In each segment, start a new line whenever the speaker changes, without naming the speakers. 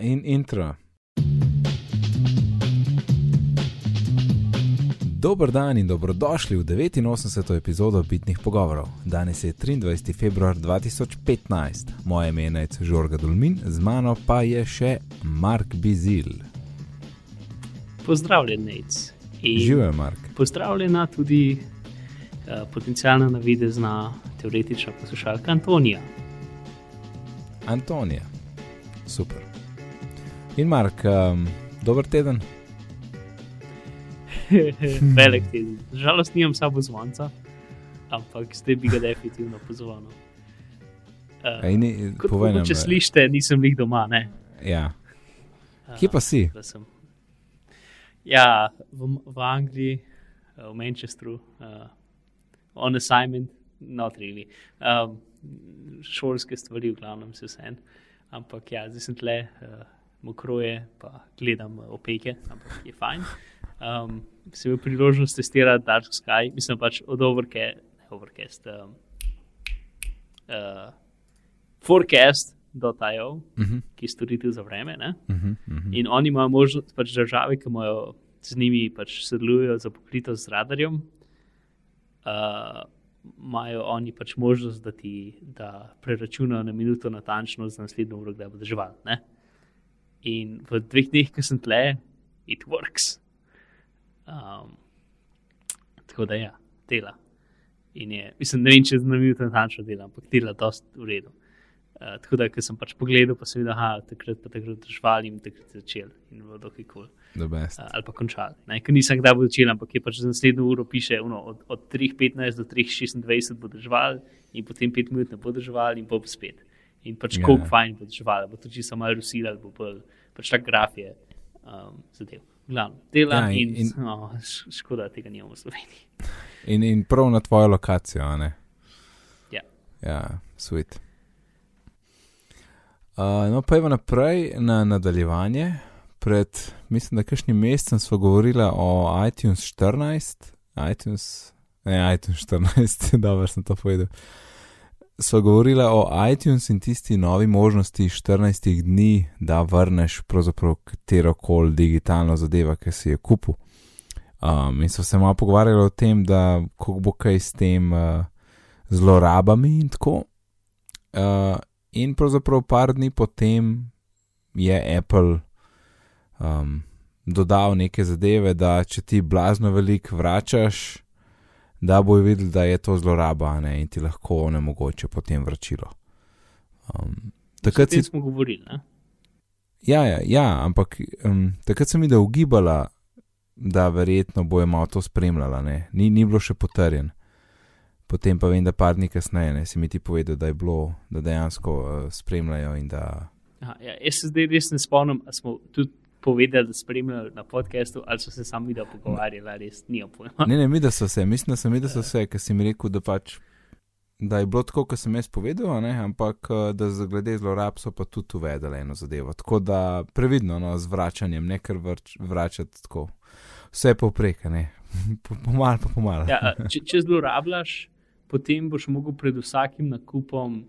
in intro. Dober dan in dobrodošli v 89. epizodo Bitnih pogovorov. Danes je 23. februar 2015, moje ime je Žorga Dulmin, z mano pa je še Mark Bizil.
Pozdravljen, Nec.
Živijo, Mark.
Pozdravljena tudi uh, potencijalna navidezna teoretična poslušalka Antonija.
Antonija, super. In Mark, um, dober teden.
Velik teden. Žalost, nimam sabo zvonca, ampak zdaj bi ga definitivno pozval.
Uh, povej nam,
če slišite, nisem jih doma. Ne?
Ja. Kje pa si?
Uh, ja, v, v Angliji, v Manchesteru, uh, on assignment, not really. Um, šolske stvari, v glavnem, se vse en. Ampak ja, zdaj sem tle, uh, mokroje, pa gledam uh, opeke, ampak je fajn. Um, sem imel priložnost testirati Dark Sky, mislim pač od Overcast, ne Overcast, um, uh, Forecast.io, uh
Mhm.
-huh. ki je storitev za vreme. Uh
Uh -huh, uh -huh.
In oni imajo možnost, pač države, ki imajo z njimi pač sodelujejo za pokritost z radarjem, uh, imajo oni pač možnost, da ti da preračunajo na minuto natančno za naslednjo uro, kdaj bo držal. In v dveh dneh, ki sem tle, it works. Um, tako da ja, dela. In je, mislim, ne vem, če na minuto natančno dela, ampak dela dost v redu. Uh, tako da, ker sem pač pogledal, pa sem videl, da takrat pa takrat držal in takrat začel in bilo dokaj kul.
Best.
Uh, ali pa končal. Ker nisem kdaj bo začel, ampak je pač za naslednjo uro piše, uno, od, od 3.15 do 3.26 bo držal in potem 5 minut ne bo držal in bo spet. In pač
Ja.
koliko fajn bo držal, bo to čisto malo rusil ali bo bolj, pač ta graf je um, zadev. Glavno, dela
Ja,
ja,
in-
in, š- škoda, da tega nimamo v Sloveniji.
In, in prav na tvojo lokacijo, ne?
Ja.
Ja, sweet. Uh, no, pa je naprej na nadaljevanje. Pred, mislim, da kakšnim mesecem smo govorili o iTunes 14, iTunes, ne, iTunes 14, dobro sem to povedal. Sva govorila o iTunes in tisti novi možnosti 14 dni, da vrneš pravzaprav katero koli digitalno zadevo, ki si je kupil. Um, in so se malo pogovarjali o tem, da kako bo kaj s tem uh, zlorabami in tako. Uh, in pravzaprav par dni potem je Apple um, dodal neke zadeve, da če ti blazno veliko vračaš, da bojo videli, da je to zloraba ne, in ti lahko onemogoče potem vračilo. Um, takrat si
smo govorili. Ne?
Ja, ja, ja ampak um, takrat sem videl ugibala, da verjetno bojo malo to spremljala, ne? ni, ni bilo še potrjen. Potem pa vem, da par dni kasneje ne, si mi ti povedal, da je bilo, da dejansko uh, spremljajo in da.
Aha, ja, jaz se zdaj res ne spomnim, ali smo tudi povedali, da spremljajo na podkastu, ali so se sami video pogovarjali, ali res nimam pojma.
Ne, ne, mi da so se, mislim, da sem videl so se, ker si mi rekel, da pač. Da je bilo tako, kot sem jaz povedal, ne? ampak uh, da za glede zlorab so pa tudi uvedeli eno zadevo. Tako da previdno no, z vračanjem, ne kar vrč, vračati tako. Vse povprek, a ne, pomal pa pomal.
Ja, če, če zlorabljaš, potem boš mogel pred vsakim nakupom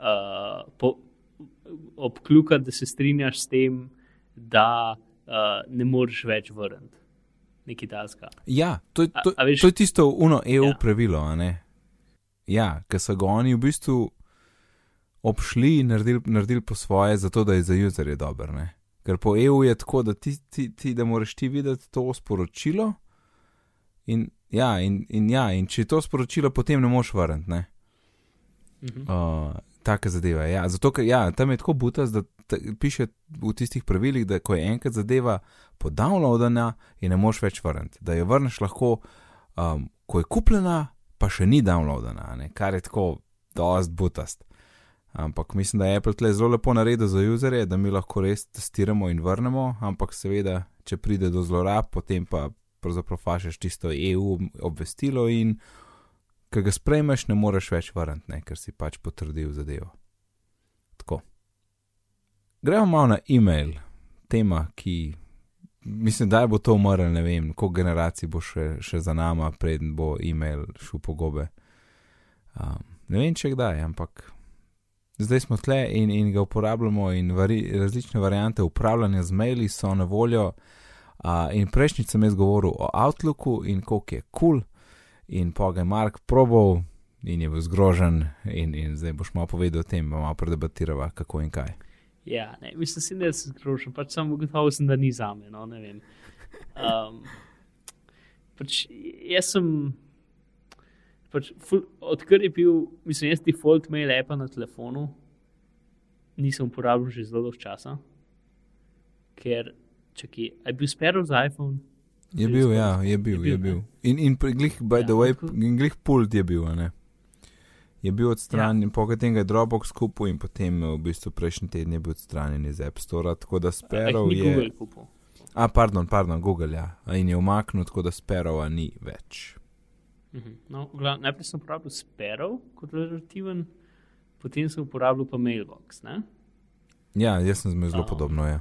uh, po, obkljukati, da se strinjaš s tem, da uh, ne moreš več vrniti. Nekaj tasga.
Ja, to, je-
A-
to,
a veš-
to je tisto uno EU ja. Pravilo, a ne? Ja, ker so ga oni v bistvu obšli in naredili, naredili po svoje, zato da je za userje dober, ne? Ker po EU je tako, da ti, ti, ti da moraš ti videti to sporočilo in ja, in, in ja, in če je to sporočilo, potem ne moš vrniti?
Mhm.
Uh, Taka zadeva. Ja, zato, ker ja, tam je tako butas, da piše v tistih pravilih, da ko je enkrat zadeva podownloadena, je ne moš več vrniti. Da jo vrneš lahko, um, ko je kupljena, pa še ni downloadena, ne? kar je tako dost butast. Ampak mislim, da je Apple tle zelo lepo naredil za userje, da mi lahko res testiramo in vrnemo, ampak seveda, če pride do zlorab, potem pa pravzaprav fašeš tisto EU obvestilo in ki ga sprejmeš, ne moreš več vrniti, ker si pač potrdil zadevo. Gremo malo na e-mail, tema, ki mislim, da bo to umrl, ne vem, koliko generacij bo še, še za nama, preden bo e-mail šel po gobe. Um, ne vem, če kdaj, ampak zdaj smo tle in, in ga uporabljamo, in vari, različne variante upravljanja z maili so na voljo. Uh, in prejšnji sem jaz govoril o Outlooku in koliko je kul, cool, in pa ga je Mark probal in je bil zgrožen, in, in zdaj boš malo povedal o tem, bomo predebatirali, kako in kaj.
Ja, ne, mislim, da se zgrožen, pač sem ugotovil, da ni za me. No, um, pač jaz sem, pač, odkar je bil, mislim, jaz default mail app na telefonu, nisem uporabljal že zelo dolgo časa, ker čaki, je bil Sparrow za iPhone.
Je bil, ja, je bil, je bil. In, in glih, by ja, the way, glih pult je bil, ne? Je bil odstranjen, ja. potem ga je Dropbox kupil in potem v bistvu prejšnji teden je bil odstranjen iz App Store, tako da Sparrow je.
Google
A, pardon, pardon, Google, ja. In je umaknil, tako da Sparrowa ni več.
Mhm. No, glavno, najprej sem uporabljal Sparrow kot relativen, potem sem uporabljal pa Mailbox, ne?
Ja, jaz sem zelo um, podobno, ja.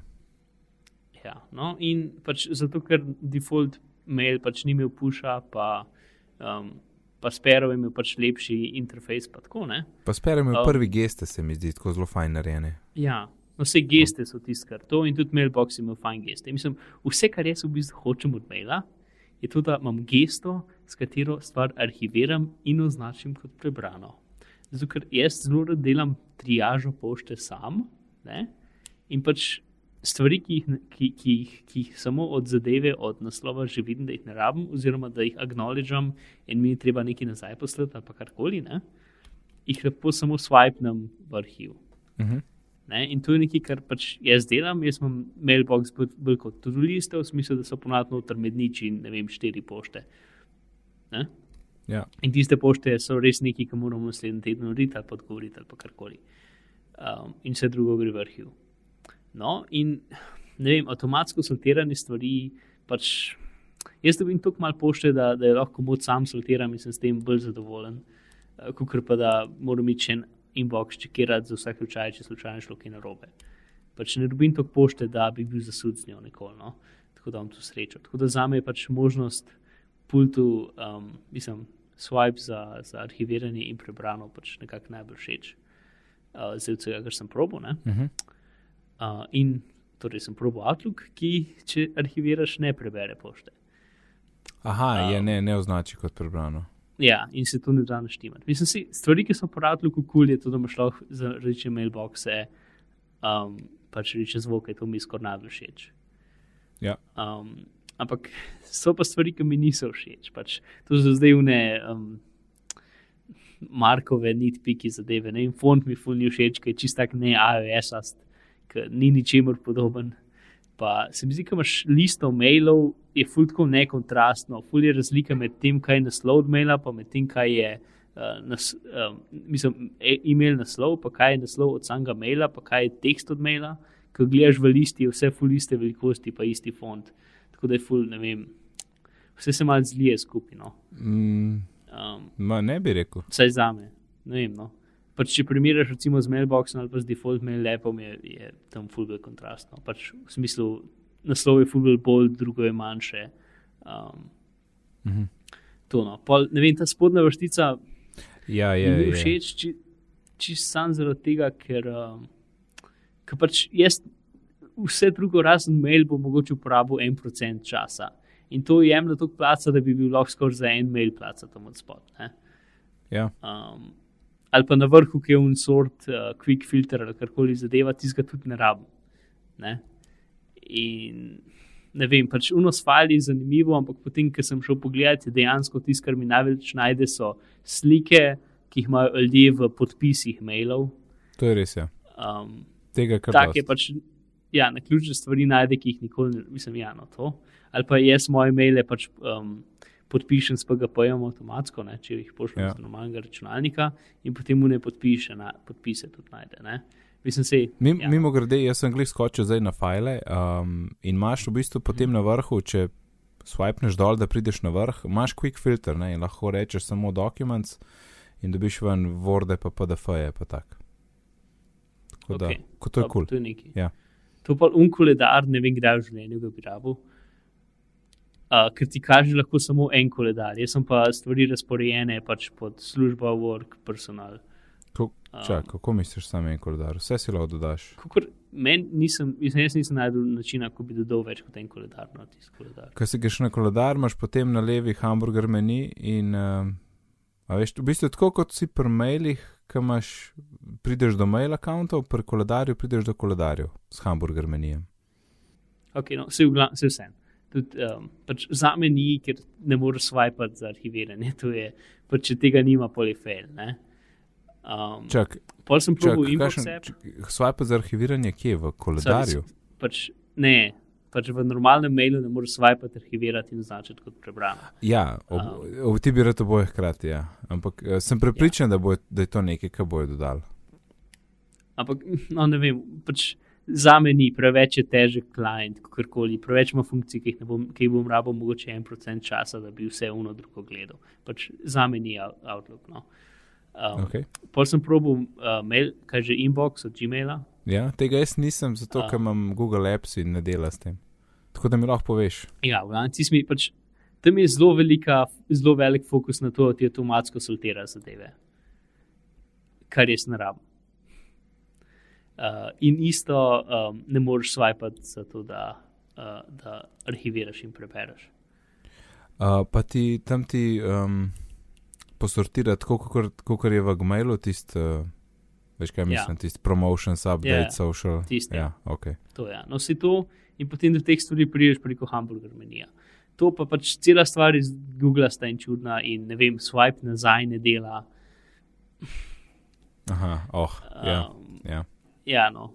Ja, no, in pač zato, ker default mail pač ni imel puša, pa, um, pa Sparrow je imel pač lepši interfejs. Pa, tako,
pa Sparrow je imel um, prvi geste, se mi zdi, tako zelo fajn narejene.
Ja, no, vse geste so tisto, kar to in tudi mailbox ima fajn geste. Mislim, vse, kar jaz v bistvu hočem od maila, je to, da imam gesto, s katero stvar arhiviram in označim kot prebrano. Zato, ker jaz zelo rad delam triažo pošte sam. Ne? In pač stvari, ki jih, ki, ki, jih, ki jih samo od zadeve, od naslova že vidim, da jih ne rabim, oziroma da jih acknowledgem in mi je treba nekaj nazaj poslati ali karkoli, ne, jih lepo samo swipnem v arhiv. Uh mhm. -huh. ne, in to je nekaj, kar pač jaz delam. Jaz imam mailbox bolj kot tudi liste, v smislu, da so ponadno terminiči in ne vem, štiri pošte. Ne?
Ja.
In tiste pošte so res nekaj, ki moramo naslednji teden narediti ali podgovoriti ali karkoli. Um, in vse drugo gre v arhiv. No, in ne vem, avtomatsko sortiranje stvari. Pač, jaz dobim tako malo pošte, da, da je lahko moč sam sortiram in sem s tem bolj zadovoljen, uh, kot pa da moram imeti en inbox, če kjerati za vsak slučaj, če slučajno šlo kaj narobe. Pač ne dobim toliko pošte, da bi bil zasud z njo nikoli. No? Tako da imam tu srečo. Tako da za me je pač možnost pultu, um, mislim, swipe za, za arhiviranje in prebrano pač nekako najbolj všeč. Uh, Zdaj, vsega, kar sem probo. Uh -huh. Uh, in torej sem probo Outlook, ki če arhiviraš, ne prebere pošte.
Aha, um, je ne, ne označi kot prebrano.
Ja, in se to ne da naštimati. Mislim, si, stvari, ki so po Outlooku kul, cool, je to, da imaš lahko za reči mailboxe, um, pač reči zvoke, to mi skoraj najbolj všeč.
Ja.
Um, ampak so pa stvari, ki mi niso všeč. Pač, to so zdaj vne. Um, Markove, nitpiki zadeve, ne, in font mi fulni všeč, ki je čistak ne iOS-ast, ki ni ničemer podoben. Pa se mi zdi, da imaš listo mailov, je fulko nekontrastno, fulje razlika med tem, kaj je naslov od maila, pa med tem, kaj je uh, nas, uh, mislim, e e-mail naslov, pa kaj je naslov od samega maila, pa kaj je tekst od maila. Ko gledaš v listi, je vse fuliste velikosti, pa isti font. Tako da je ful, ne vem, vse se malo zlije skupino.
Mm, um, ne bi rekel.
Vsaj za me, ne vem. No pač, če primerjaš recimo z mailboxom ali pa z default mail lepom, je, je tam fulbol kontrastno. Pač, v smislu, naslov je fulbol bolj, drugo je manjše. Um, -hmm. To no. Pol, ne vem, ta spodnja vrstica.
Ja, je.
Mi je všeč, če či sam zaradi tega, ker, um, ker pač jaz vse drugo razen mail bom mogoče uporabil en procent časa. In to jemlje toliko placa, da bi bil lahko skoraj za en mail placa tam od spodaj.
Ja.
Um, ali pa na vrhu, ki je un sort, uh, quick filter ali karkoli zadeva, ti ga tudi ne rabim. Ne? In ne vem, pač uno s fali je zanimivo, ampak potem, ko sem šel pogledat, dejansko tisto, kar mi največ najde, so slike, ki jih imajo ljudje v podpisih mailov.
To je res. Ja.
Um,
Tega, kar
tak je pač. Ja, na ključne stvari najde, ki jih nikoli ne, mislim, ja, no to. Ali pa jaz moje maile pač. Um, podpišem s PGP-jem avtomatsko, ne, če jih pošljem ja. z normalnega računalnika, in potem mu ne podpiše, na, podpise tudi najde. Ne. Mislim, se,
Mim, ja. Mimo grede, jaz sem glih skočil zdaj na file um, in imaš v bistvu potem na vrhu, če swipneš dol, da prideš na vrh, imaš quick filter ne, in lahko rečeš samo documents in dobiš ven Word, pa PDF-je, pa tak. Tako okay. da, kot to je kul. Cool. Ja.
To pa unkoledar, ne vem, kdaj v življenju ga bi rabil uh, ker ti kaže lahko samo en koledar. Jaz sem pa stvari razporejene pač pod službo, work, personal.
Ko, čak, kako misliš sam en koledar? Vse si lahko dodaš.
Kakor, men nisem, jaz nisem najdel načina, kako bi dodal več kot en koledar tisti koledar.
Ko si greš na koledar, imaš potem na levi hamburger meni in a veš, v bistvu tako kot si pri mailih, ki imaš, prideš do mail akauntov, pri koledarju prideš do koledarjev s hamburger menijem.
Ok, no, vse vse vsem. Tudi, um, pač za me ni, ker ne moreš swipati za arhiviranje. Je, pač, če tega nima polifel. ne. Um,
Čak,
pol sem probil inbox
kakšen,
app.
č- swipe za arhiviranje kje v koledarju?
Sorry, Pač, ne, pač v normalnem mailu ne moreš swipati, arhivirati in označiti kot prebrano.
Ja, ob, ob, ti bi rad oboje hkrati, ja. Ampak uh, sem prepričan, ja. da, bo, da je to nekaj, kar bojo dodali.
Ampak, no, ne vem, pač za me ni preveč je težek klient, kakorkoli, preveč ima funkcij, ki jih, bom, ki jih bom rabo mogoče en procent časa, da bi vse uno drugo gledal. Pač za me ni Out- Outlook. No. Um,
Okay.
Pol sem probil uh, mail, kaj že inbox od Gmaila.
Ja, tega jaz nisem, zato
A.
ker imam Google Apps in ne dela s tem. Tako da mi lahko poveš.
Ja, v ti smo pač. Tam je zelo, velika, zelo velik fokus na to, da ti avtomatsko sortira zadeve, kar res ne rabim. Uh, in isto um, ne moreš swipati, zato da, uh, da arhiviraš in prebereš.
Uh, pa ti tam ti um, posortira tako, kot je v Gmailu, tisti, uh, veš kaj
Ja.
mislim, tisti promotions, update,
Ja,
social.
tisti,
Ja, ok.
To je. No, vsi to in potem do teh stvari prideš preko hamburger menija. To pa pač cela stvar iz Google sta in čudna in ne vem, swipe nazaj ne dela.
Aha, oh, ja,
Um,
ja.
Ja, no,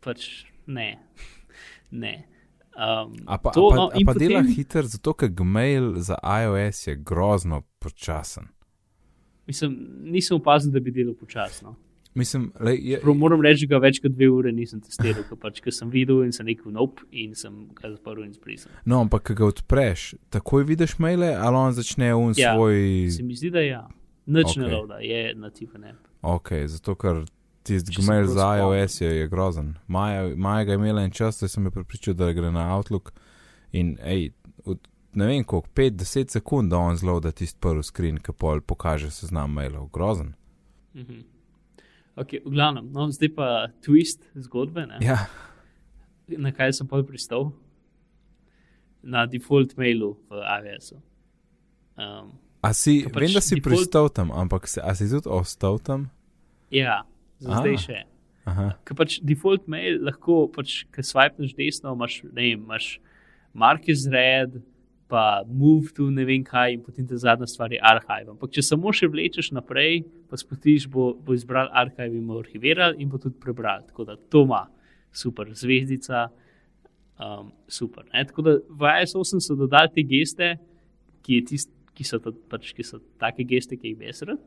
pač ne. ne. Um,
A pa,
to,
a pa,
no,
a pa dela
potem-
hiter, zato ker Gmail za iOS je grozno počasen.
Mislim, nisem opazil, da bi delal počasno.
Mislim, lej, je,
Prav moram reči, da ga več kot dve ure nisem testiral, ker pač, sem videl in sem rekel nope in sem ga zaprl in zbrisal.
no, ampak ko ga odpreš, takoj vidiš maile, ali on začne un
Ja,
svoj.
Se mi zdi, da ja. Nič
Ok.
okay. ne loda, je nativen app.
Ok, zato ker tisti Gmail za iOS je, je grozen. Maja, Maja ga je imela en čas, da sem jo pripričal, da gre na Outlook. In ej, od, ne vem koliko, 5-10 sekund, da on zelo da tisti prvi screen, ki pol pokaže seznam mailov. Grozen.
Mhm. Okay, v glavnem, no, zdaj pa twist zgodbe. Ne?
Ja,
Na kaj sem pa pristal? Na default mailu v iOS-u. Um,
a si,
pač
vem, da si
default-
pristal tam, ampak se, a si tudi ostal tam?
ja, za
Ah.
zdaj še.
Aha,
Ker pač default mail lahko, pač, ki swipeš desno, imaš, ne imaš Markis Red, pa Move to ne vem kaj, in potem ta zadnja stvar je arhive. Ampak če samo še vlečeš naprej, pa spustiš, bo, bo izbral arhive in bo arhiviral in bo tudi prebral. Tako da to ima super, zvezdica, um, super. Ne? Tako da v IS-8 so dodali te geste, ki, tist, ki, so, ta, pač, ki so take geste, ki jih besrad.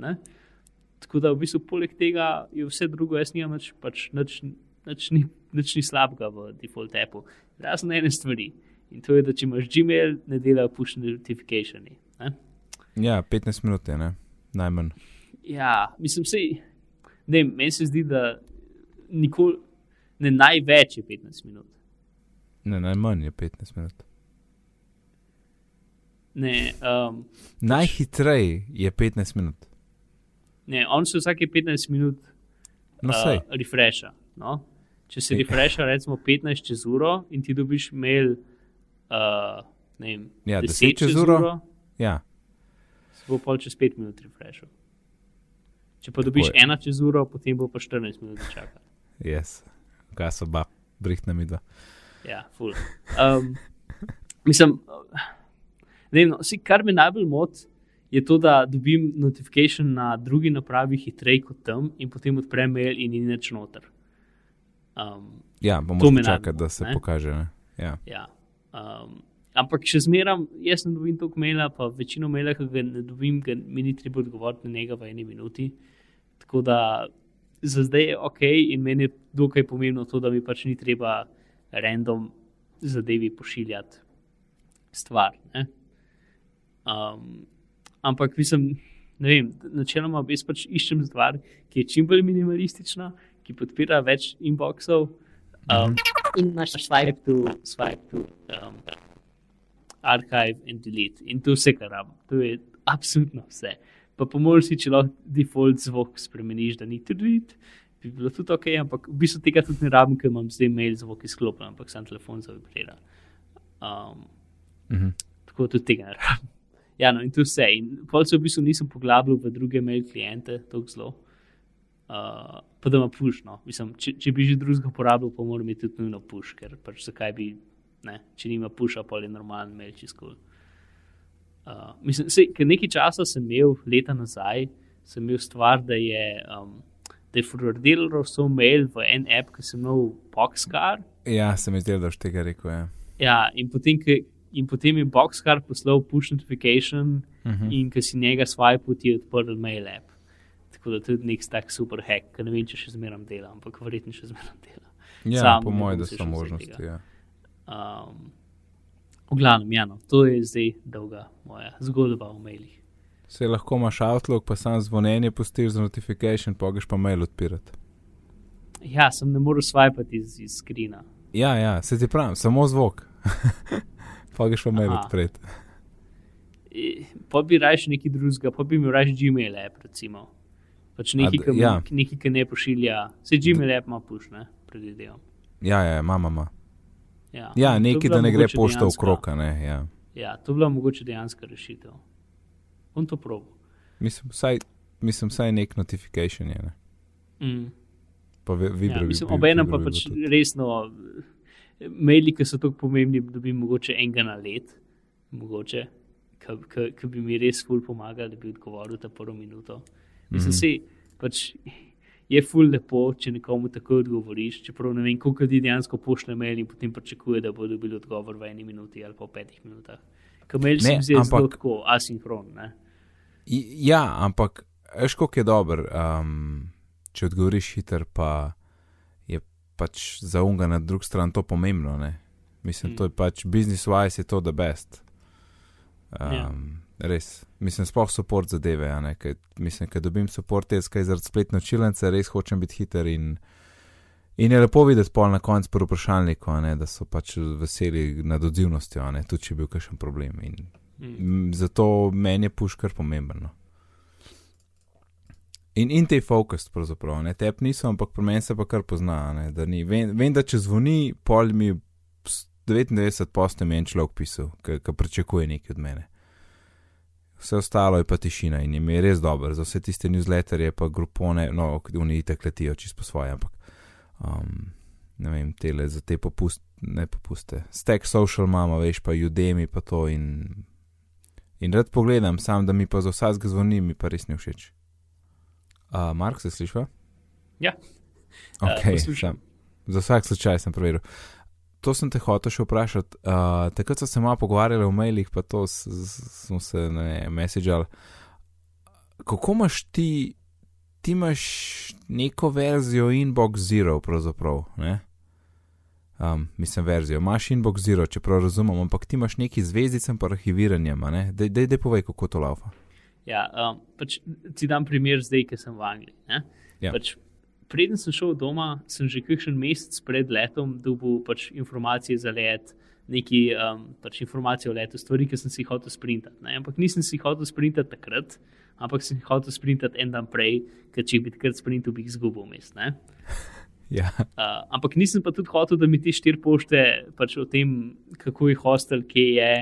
Tako da v bistvu poleg tega je vse drugo, jaz nimam nič, pač nič, nič, ni, nič ni slabega v default appu. Razen ene stvari. In to je, da če imaš Gmail, ne delajo push notificationi. Ne?
ja, 15 minut je, ne? Najmanj.
Ja, mislim, sej, ne, meni se zdi, da nikoli, ne največ je 15 minut.
Ne, najmanj je 15 minut.
Ne, um,
Najhitreje je 15 minut.
Ne, on se vsake 15 minut
No,
uh, refresha. No? Če se refresha, recimo 15 čez uro in ti dobiš mail, uh, ne vem,
Ja,
10 čez uro,
Ja,
se bo pol čez 5 minut refreshal. Če pa dobiš
je.
ena čez uro, potem bo pa 14 minut čakal.
jaz. Kaj so ba, brihtna mi dva.
Ja, ful. Um, mislim, ne vem, no, si, kar me najbolj moti, je to, da dobim notifikation na drugi napravi hitreje kot tam in potem odprem mail in ni nič noter. Um,
Ja, bomo čakali,
najbolj
da se
ne.
pokaže. Ne? Ja.
ja. um, ampak še zmeram, jaz ne dobim toliko maila, pa večino maila, ki ga ne dobim, ga mi ni treba odgovoriti na njega v eni minuti. Tako da za zdaj je ok in meni je dokaj pomembno to, da mi pač ni treba random zadevi pošiljati stvar. Ne? Um, ampak mislim, ne vem, načeloma jaz pač iščem stvar, ki je čim bolj minimalistična, ki podpira več inboxov. Um, in imaš swipe to, swipe to, um, archive in delete. In to vse, kar rabim. To je absolutno vse. Pa pomoč si, če lahko default zvok spremeniš, da ni tudi. Bi bilo tudi ok, ampak v bistvu tega tudi ne rabim, ker imam zdaj mail zvok izklopljen, ampak sem telefon zavibrira. Um,
Mhm.
tako tudi tega ne rabim. Ja, no, in to vse. In pol se v bistvu nisem poglabljal v druge mail kliente, tako zelo. Uh, pa da ima push. No. Mislim, če, če bi že drugega uporabljal, pa mora imeti tudi nujno push, ker pač zakaj bi, ne, če nima pusha, pa je normalen mail čez kol. Uh, mislim, sej, ker nekaj časa sem imel, leta nazaj, sem imel stvar, da je, um, da je forwardiral svoj mail v en app, ki sem imel Boxcar.
Ja, se mi zdi, da boš tega rekel. Ja.
Ja, in potem, ke, in potem je Boxcar poslal push notification,
Uh -huh.
in ko si njega swipe, ti je odprl mail app. Tako da tudi nek tak super hack, ki ne vem, če še zmeraj dela, ampak verjetno še zmeraj dela.
ja
Sam
po mojem, da so možnosti. Ja.
Um, v glavnem, ja, no, to je zdaj dolga moja zgodba o mailih.
Se lahko imaš Outlook, pa sam zvonjenje pustiš za notification, pogeš pa mail odpirati.
Ja, sem ne morel swipati iz, iz skrina.
Ja, ja, se ti pravim, samo zvok. pa mail
Aha.
odpreti.
E, Pa bi raje nekaj drugega, pa bi imel raje Gmail app, recimo. Pač nekaj, ki
ja.
ja. nekaj, ne pošilja. Se Gmail app ima push, ne, predvidevam.
Ja, ja, mama, mama.
Ja,
Ja,
bi
nekaj, da ne gre pošta v kroka, ne, ja.
Ja, to bi bila mogoče dejanska rešitev. On to probo.
Mislim, vsaj, mislim, vsaj nek notification je, ne.
Mm.
Pa vi-
Ja, mislim, obenem pa pač
tudi.
resno, maili, ki so tako pomembni, dobim mogoče enega na let, mogoče, ki bi mi res ful pomagali, da bi odgovoril ta prvo minuto. Mislim,
Mhm.
si pač. Je ful lepo, če nekomu tako odgovoriš, čeprav ne vem, koliko ljudi dejansko pošle mail in potem pričakuje, da bodo dobili odgovor v eni minuti ali pa v petih minutah. Ker mail se mi zdi zelo
ampak-
tako asinhron. Ne?
Ja, ampak veš, koliko je dober, um, če odgovoriš hiter, pa pač za unga na drugi strani to pomembno. Ne? Mislim,
Mm.
to je pač business wise, je to the best. Um,
Ja.
Res, mislim, sploh support zadeve. ker- Mislim, ker dobim support jaz, kaj zaradi spletne učilnice, res hočem biti hiter in, in je lepo videti pol na koncu pri vprašalniku, ne, da so pač veseli nad odzivnostjo, ne, tudi če je bil kakšen problem. In,
Mm.
Zato meni je puš kar pomemben. No. In, in te fokus, pravzaprav, ne tep niso, ampak pri meni se pa kar pozna. Ne, da ni. vem, vem, da če zvoni, pol mi s- 99 postem en človek pisal, ki pričakuje nekaj od mene. Vse ostalo je pa tišina in jim je res dobro, za vse tiste newsletterje, pa grupone, no, oni itak letijo čisto po svoje, ampak um, ne vem, tele za te popuste, ne popuste. Stack social mama, veš, pa Udemy, pa to in In rad pogledam, sam da mi pa za vsakega zvoni, mi pa res ne všeč. Uh, Mark, se slišiš?
Ja.
Ok,
poslušam.
sam, za vsak slučaj sem preveril. To sem te hotel še vprašati. Uh, takrat so se malo pogovarjali o mailih, pa to smo se ne messageali. Kako imaš ti, ti imaš neko verzijo Inbox Zero, pravzaprav, ne? Um, mislim, verzijo. Imaš Inbox Zero, čeprav razumem, ampak ti imaš neki zvezdicem pa arhiviranjem, ne? Dej, dej, dej povej, kako to laufa.
Ja, um, pač ti dam primer zdaj, ki sem v Angliji. ne.
Ja.
Pač, preden sem šel doma, sem že kakšen mesec pred letom dobil pač informacije za let, neki um, pač informacije o letu, stvari, ki sem si jih hotel sprintati. Ne? Ampak nisem si jih hotel sprintati takrat, ampak sem jih hotel sprintati en dan prej, ker če bi takrat sprintal, bi jih izgubil mest. Ne?
Ja,
Uh, ampak nisem pa tudi hotel, da mi te štiri pošte pač o tem, kako je hostel, kje je,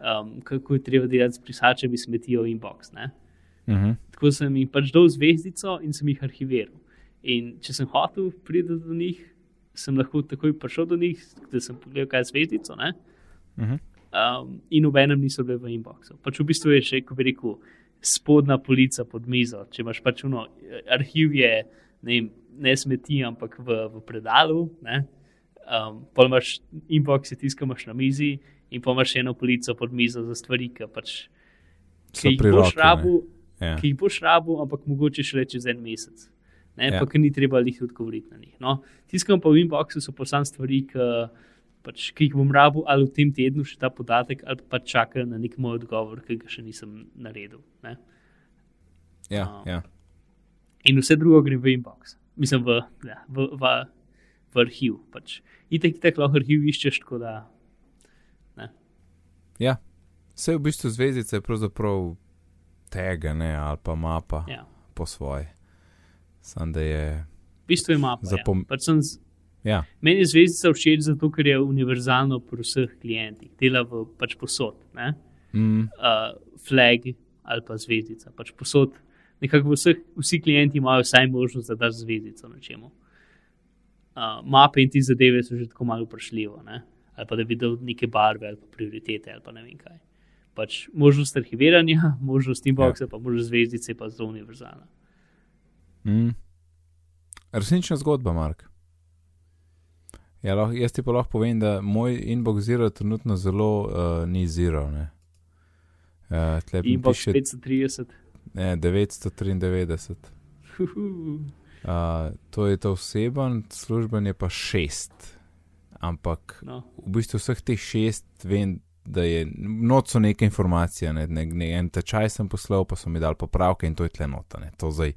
um, kako je treba delati s prisačami, smetijo inbox. Ne?
uh -huh.
Tako sem jim pač dal zvezdico in sem jih arhiviral. In če sem hotel priti do njih, sem lahko takoj prišel do njih, da sem pogledal, kaj je zvezdico. Ne?
Uh -huh.
Um, in obenem niso bile v inboxu. Pač v bistvu je še, ko bi rekel, spodnja polica pod mizo. Če imaš pač uno, arhiv je, ne, vem, ne smeti, ampak v, v predalu. Ne? Um, pa imaš inbox, je tiskaš na mizi, in pa imaš eno polico pod mizo za stvari, ki pač. Ki jih boš rabil,
Ja.
ki jih boš rabil, ampak mogoče šele čez en mesec. Ne,
Ja.
Pa ki ni treba jih odgovoriti na njih. No, tiskam pa v inboxu so pa sam stvari, ki, pač, ki jih bom rabil ali v tem tednu še ta podatek, ali pa čakam na nek moj odgovor, ki ga še nisem naredil. Ne.
Ja, ja.
In vse drugo gre v inbox, mislim v, ja, v, v, v arhiv. Pač. Itek, itek lahko arhiv iščeš, tako da.
Ja. Vse v bistvu zvezdice je pravzaprav tega, ne, ali pa mapa
Ja.
po svoje. Sam da je.
V bistvu ima pa.
Zapom-
Ja. Pač sem z-
Ja,
Meni je zvezdica všeč zato, ker je univerzalno pri vseh klientih, dela v pač posod. Ne?
mm,
Uh, flag ali pa zvezdica, pač posod. Nekako vseh, vsi klienti imajo vsaj možnost, da daš zvezdico na čemu. Uh, mape in ti zadeve so že tako malo vprašljivo, ne? Ali pa da bi videl neke barve ali pa prioritete ali pa ne vem kaj. Pač možnost arhiviranja, možnost inboxa, ja. pa možnost zvezdice pa zelo univerzalna.
mm. Resnična zgodba, Mark. Ja, lahko, jaz ti pa lahko povem, da moj inbox zero trenutno zelo uh, ni zero. Ne. Uh,
Inbox
piše
530.
ne, 993.
Huhu.
Uh, to je to oseben, služben je pa šest. Ampak
No,
v bistvu vseh teh šest vem, da je noč so neke informacije. Ne, ne, ne, en tečaj sem poslal, pa so mi dali popravke in to je tle nota. Ne. To zdaj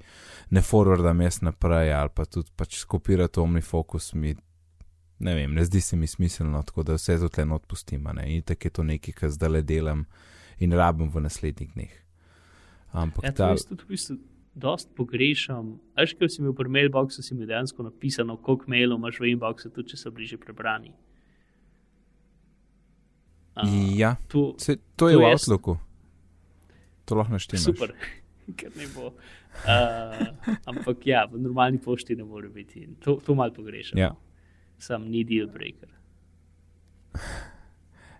ne forwardam jaz naprej ali pa tudi pač skopirati omnifokus mi. Ne vem, ne zdi se mi smiselno, tako da vse to tle not pustim. Ne. In tako je to nekaj, kar zdaj le delam in rabim v naslednjih dneh. Ampak
Ja, to
ta,
jaz tudi v bistvu dost pogrešam. Veš, kaj si imel pri mailboxu, si mi dejansko napisano, koliko mailov imaš v inboxu, tudi če so bliže prebrani. Uh,
ja,
to
se, to je
to
v Outlooku. To lahko
je
naštemaš.
super, ker ne bo. Uh, ampak ja, v normalni pošti ne more biti. To, to malo pogrešam.
Ja.
Sam ni deal breaker.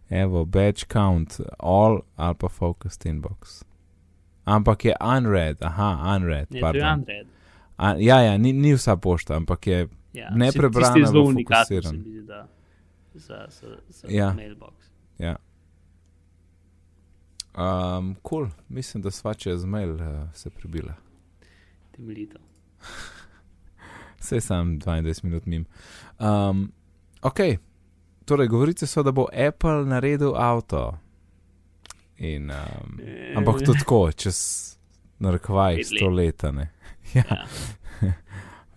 Evo, badge count, all ali pa focused inbox. Ampak je unread, aha, unread.
Ne, to je
pardon.
Android.
A, ja, ja, ni, ni vsa pošta, ampak je.
Ja,
Neprebrana
je zelo
v
unikaten, se mi zdi, da za, za, za
Ja.
mailbox.
Ja. Um, cool, mislim, da sva čez mail uh, se prebila.
Temeljito.
Vse sam 22 minut mim. Um, ok, torej, govorice so, da bo Apple naredil avto. In, um,
Eh.
ampak to tako, čez
let.
sto leta. Ne? Ja,
Ja.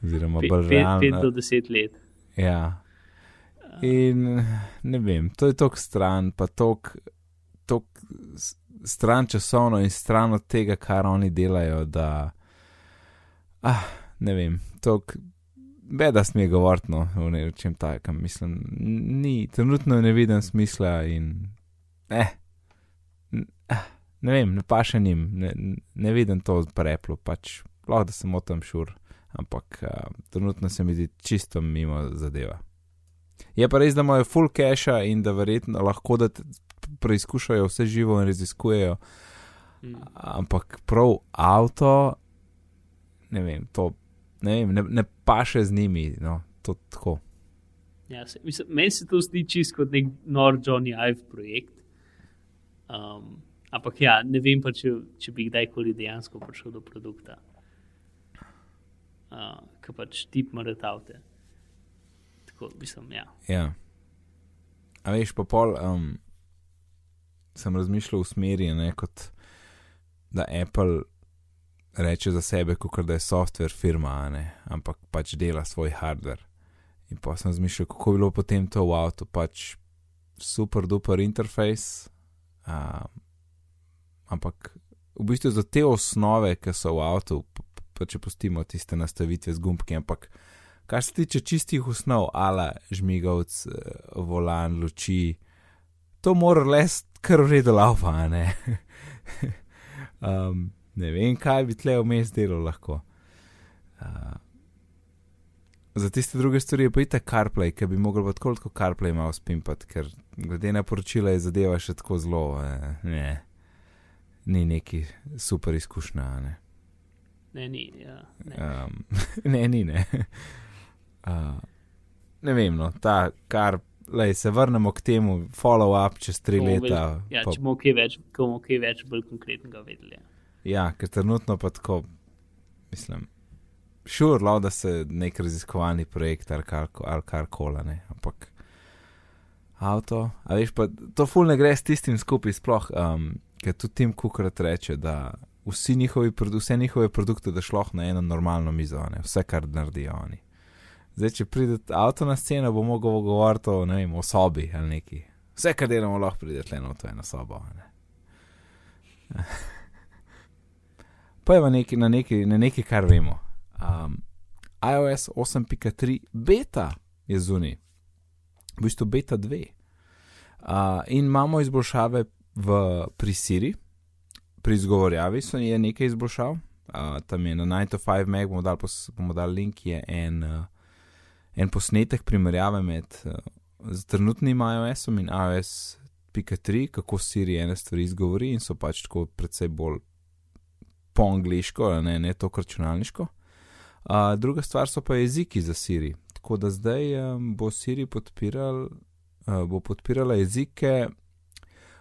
oziroma
Pet,
bolj realno.
do deset let.
Ja. In ne vem, to je tok stran, pa tok, tok stran časovno in stran od tega, kar oni delajo, da. Ah, ne vem, tok. Bedast mi je govoriti no, o nečem takem, mislim, ni, trenutno ne vidim smisla in. Eh, ne vem, ne paše njim, ne, ne vidim to preplo, pač lahko da sem o tem šur, ampak uh, trenutno se mi zdi čisto mimo zadeva. Je pa res, da imajo full cache in da verjetno lahko da preizkušajo vse živo in raziskujejo,
Mm.
ampak prav avto, ne vem, to ne, vem, ne, ne paše z njimi, no, to tako.
Ja, se, mislim, meni se to zdi čisto kot nek nor Johnny Ive projekt. Um, ampak ja, ne vem pa, če, če bi kdajkoli dejansko prišel do produkta, uh, ki pač tip maratavte. Tako, mislim, ja.
Ja. A veš, pa pol um, sem razmišljal v smeri, ne, kot da Apple reče za sebe, kot da je software firma, ne, ampak pač dela svoj hardware. In pa sem razmišljal, kako bi bilo potem to v avtu, pač super duper interfejs, um, ampak v bistvu za te osnove, ki so v avtu, pa, če pustimo tiste nastavitve z gumbki, ampak kar se tiče čistih osnov, ala žmigovc, eh, volan, luči, to mora les kar v redu laufa, a ne. um, ne vem, kaj bi tle vmes delo lahko. Uh, za tiste druge stvari je pa itak CarPlay, ki bi mogel tako kot CarPlay malo spimpati, ker glede na poročila je zadeva še tako zelo, eh, ni neki super izkušnja, ne.
Ne, ni. Ja, ne.
Um, ne, ni ne. Uh, ne vem, no, ta kar, lej, se vrnemo k temu, follow-up čez tri
Bomo
leta.
Ja,
pa,
če bomo kaj več, bomo kaj več bolj konkretnega vedeli. Ja.
ja, ker trenutno pa tako, mislim, šurlo, da se nek raziskovalni projekt ali kar, ali kar kola, ne, ampak avto, a veš pa, to ful ne gre s tistim skupaj sploh, um, ker tudi Tim Kukrat reče, da vsi njihovi, vse njihove produkte da šlo na eno normalno mizo, ne, vse kar naredijo oni. Zdaj, če pride avto na sceno, bo mogel govoriti o, vem, o sobi ali neki. Vse, kar delamo, lahko pride tle na to eno sobo. Ne? Pojva neki, na, neki, na neki, kar vemo. Um, iOS 8.3 beta je zunaj, v bistvu beta 2. Uh, in imamo izboljšave v, pri Siri, pri izgovorjavi so je nekaj izboljšav. Uh, tam je na 9-5 meg, bomo dali, pos, bomo dali link, je en, uh, en posnetek primerjave med uh, trenutnim iOS-om in iOS.3, kako Siri ene stvari izgovori in so pač tako precej bolj po angliško, ne, ne to računalniško. Uh, druga stvar so pa jeziki za Siri. Tako da zdaj um, bo Siri podpiral, uh, bo podpirala jezike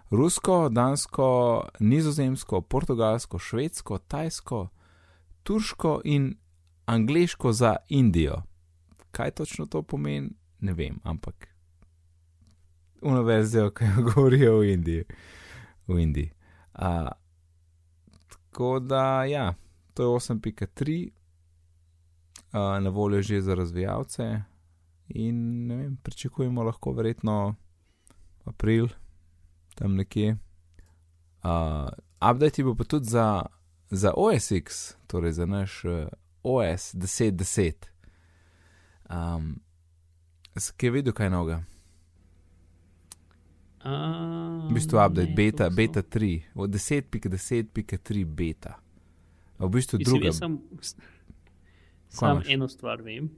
rusko, dansko, nizozemsko, portugalsko, švedsko, tajsko, turško in angliško za Indijo. Kaj točno to pomeni, ne vem, ampak univerzijo, ki jo govorijo v Indiji. V Indiji. Uh, tako da, ja, to je 8.3, uh, na voljo že za razvijalce in ne vem, pričakujemo lahko verjetno april tam nekje. Uh, update bo pa tudi za, za OS X, torej za naš uh, OS 10.10. Um, Skaj je videl kaj novega?
Uh,
V bistvu update,
ne,
beta,
so-
beta 3, od 10.10.3 beta. A V bistvu
Mislim,
druga.
Sam, sam eno stvar vem.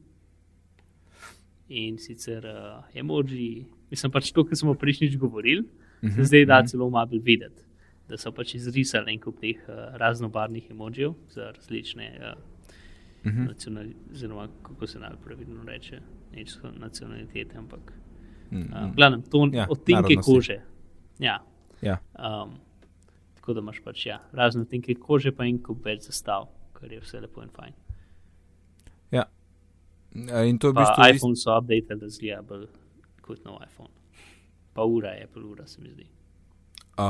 In sicer uh, emoji, mislim pač to, kar smo prejšnjič govorili,
Mhm,
se zdaj da
mhm.
celo malo bolj videti. Da so pač izrisali en kup teh uh, raznobarvnih emojijev za različne uh,
Mhm.
nacionalitete, oziroma kako se naj pravilno reče, neč so nacionalitete, ampak uh,
mm.
glavnem, ton,
Ja,
ja, odtenke kože. Ja.
Ja.
Um, tako da imaš pač ja, razne odtenke kože, pa en kup več zastav, kar je vse lepo in fajn.
A In to je v bistvu
bistvu
ist-
iPhone so updated, da zgleda bolj kot nov iPhone. Pa ura je, pa ura se mi zdi.
Uh,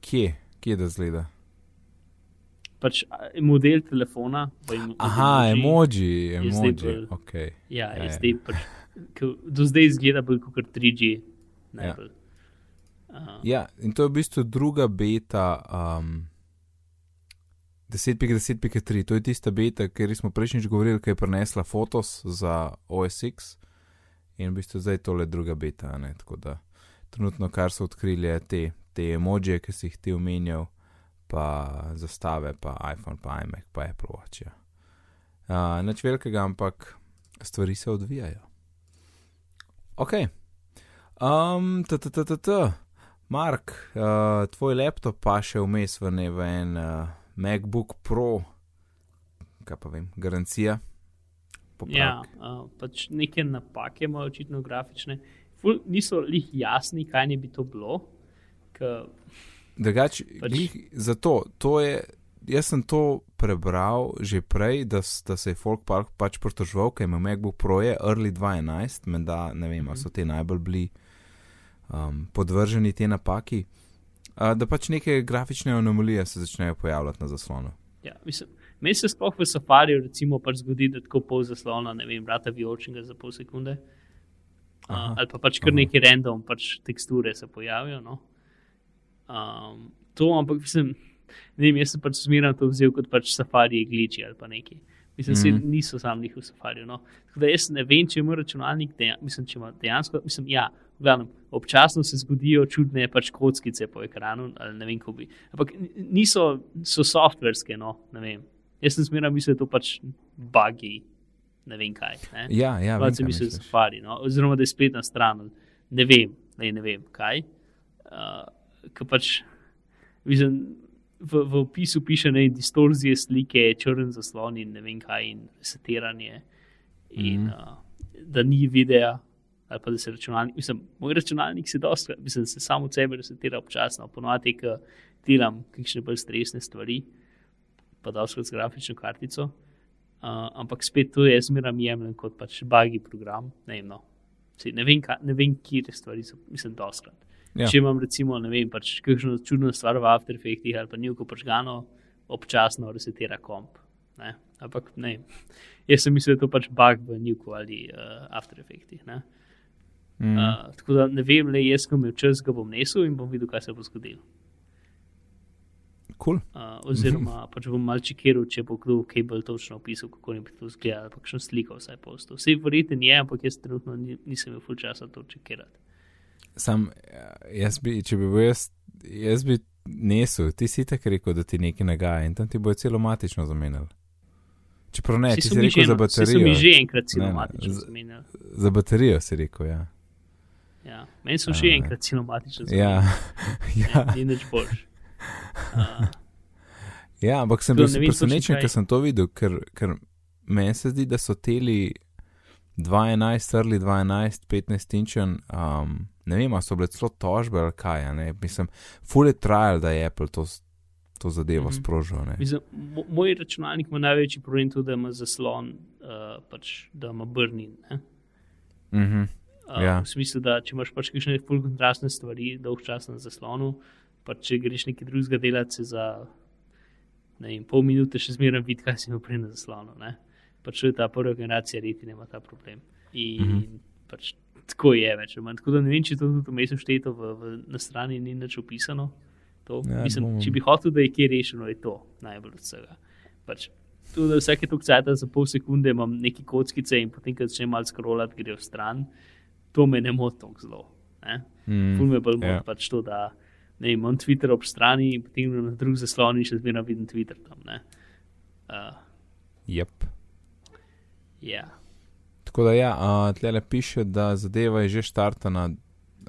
kje, kje da zgleda?
Pač model telefona. pa emo-
Aha,
emoji,
emoji, emoji.
bolj-
Ok.
Ja,
Ja, ja.
zdaj pač, do zdaj izgleda bolj kot 3G.
Ja.
Najbolj. Uh,
Ja, in to je v bistvu druga beta um, 10.10.3. To je tista beta, ker smo prejšnjič govorili, ki je prinesla Photos za OS X in v bistvu zdaj tole druga beta. Ne? Tako da trenutno, kar so odkrili, je te, te emoji, ki si jih ti omenjal, pa zastave, pa iPhone, pa iMac, pa Apple Watch. Ja. Uh, Nič velikega, ampak stvari se odvijajo. Ok. Um, t, t, t, t, t. Mark, uh, tvoj laptop pa še vmes v ne v en uh, MacBook Pro, kaj pa vem, garancija.
ja,
Popravek.
uh, pač neke napake imajo očitno grafične. Ful, niso lih jasni, kaj ne bi to bilo.
Drugač,
pač-
zato, to je, jaz sem to prebral že prej, da, da se je folk pa, pač pritoževal, ker ima MacBook Pro je early 2011, menda ne vem, ali so te najbolj bili um, podvrženi te napaki. Uh, da pač neke grafične anomalije se začnejo pojavljati na zaslonu.
ja, mislim, meni se sploh v safariju recimo pač zgodi, da tako pol zaslona, ne vem, vrata vijolčnega za pol sekunde.
Aha.
Ali pa pač kar neki random pač teksture se pojavijo. No? Um, to, ampak mislim, ne vem, jaz sem pač zmeraj to vzel kot pač safari gliči ali pa neki. Mislim, da
Mhm.
niso sami njih v safariju. No? Tako da jaz ne vem, če ima računalnik, deja, mislim, če ima dejansko, mislim, ja, v glavnem, občasno se zgodijo čudne pač kockice po ekranu, ali ne vem, kako bi. Ampak niso, so softverske, no, ne vem. Jaz sem zmeraj mislil, da je to pač bugi, ne vem kaj. Ne?
Ja, ja, vem,
Pač sem mislil, safari, no? oziroma da je spletna stran, ne vem, ne, ne vem kaj. Uh, Ker pač mislim, v, v opisu piše ne distorzije slike, črn zaslon in ne vem kaj, in setiranje, in mm. uh, da ni videa. Ali pa da se računalnik, mislim, moj računalnik se dosta, mislim, se samo od sebe resetira občasno, ponovadi, ko delam kakšne bolj stresne stvari, pa da z grafično kartico. Uh, ampak spet to jaz zmeraj jemljem kot pač bagi program. Ne vem, no. Sej, ne vem, kaj, ne vem kje te stvari so, mislim, doskrat.
Ja.
Če imam recimo, ne vem, pač kakšno čudno stvar v After Effectih ali pa njuko počgano, občasno resetira komp. Ne? Ampak ne, jaz sem mislil, da je to pač bug v njuku ali uh, After Effectih. Ne?
Mm.
Uh, tako da ne vem, le jaz, ko imam čas, ga bom nesel in bom videl, kaj se bo zgodilo.
Cool.
Uh, oziroma, pač bom mal čekiral, če bo kdo kaj bolj točno opisal, kako bi to izgledalo, pa kakšno sliko vsaj postal. Vse verjetno je, ampak jaz trenutno ni- nisem imel ful časa to čekirati.
Sam, eh, jaz bi, če bi bil jaz, jaz bi nesel, ti si tako rekel, da ti nekaj nagaja in tam ti bojo celo matično zamenjali. Čeprav ne, ti si
mi
rekel
že
za baterijo.
že enkrat
Ne, ne,
cinematično
z-
zamenjali.
Za baterijo si rekel, ja.
Ja. Meni so
A,
enkrat cinematično
Ja,
zamenjali.
ja,
Ni nič boljš. Uh,
ja, ampak sem bil presenečen, ker sem to videl, ker, ker meni se zdi, da so teli 2.11, early 2.11, 15 inčen, um, ne vem, so bile celo tožbe ali kaj, ne, mislim, full je trial, da je Apple to, to zadevo
Mhm.
sprožil, ne.
mislim, mo- moj računalnik ima največji problem tudi, da ima zaslon, uh, pač, da ima brnin. Ne?
Mhm.
Uh,
Ja.
V smislu, da če imaš pač kakšne full kontrastne stvari, dolg čas na zaslonu, pa če greš nekaj drugega delati, se za ne vem, pol minute še zmeraj vidi, kaj si imel prej na zaslonu. Ne? Pač to ta prva generacija retina ima ta problem. In mm. -hmm. pač tako je več manj. Tako da ne vem, če to tudi vmesno šteto v, v, na strani ni nič opisano. To,
Ja,
mislim,
bomo-
če bi hotel, da je kje rešeno, je to najbolj od vsega. Pač, tu, da vsake tok cajta za pol sekunde imam neki kockice in potem, ko začnem malo scrollati, gre v stran, to me ne moti tako zelo. Ne?
Mm,
Ful me bolj moti
ja.
pač to, da ne, imam Twitter ob strani in potem grem na drug zaslon in še zmeraj vidim Twitter tam. ne. Uh,
Yep.
ja.
Tako da, ja, uh, tle piše, da zadeva je že štartana.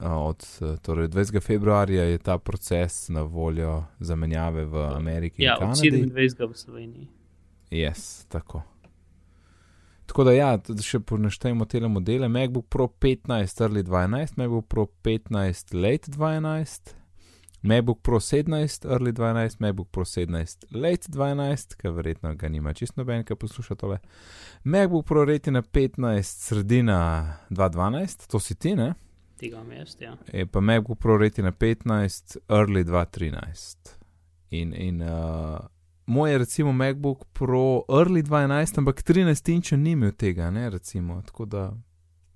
Uh, od uh, torej 20. februarja je ta proces na voljo zamenjave v Ameriki
ja, od
Kanadi.
27. v Sloveniji.
Yes, tako. Tako da, ja, še poneštejmo te modele. MacBook Pro 15, early 12, MacBook Pro 15, late 12, MacBook Pro 17, early 12, MacBook Pro 17, late 12, ki verjetno ga nima čisto noben, ki posluša tole. MacBook Pro Retina 15, sredina 2012, to si ti, ne?
Tega jaz. Ja.
Je pa MacBook Pro Retina 15, early 2013. In, in uh, moj je recimo MacBook Pro early 2011, ampak 13 inča ni imel tega, ne recimo. Tako da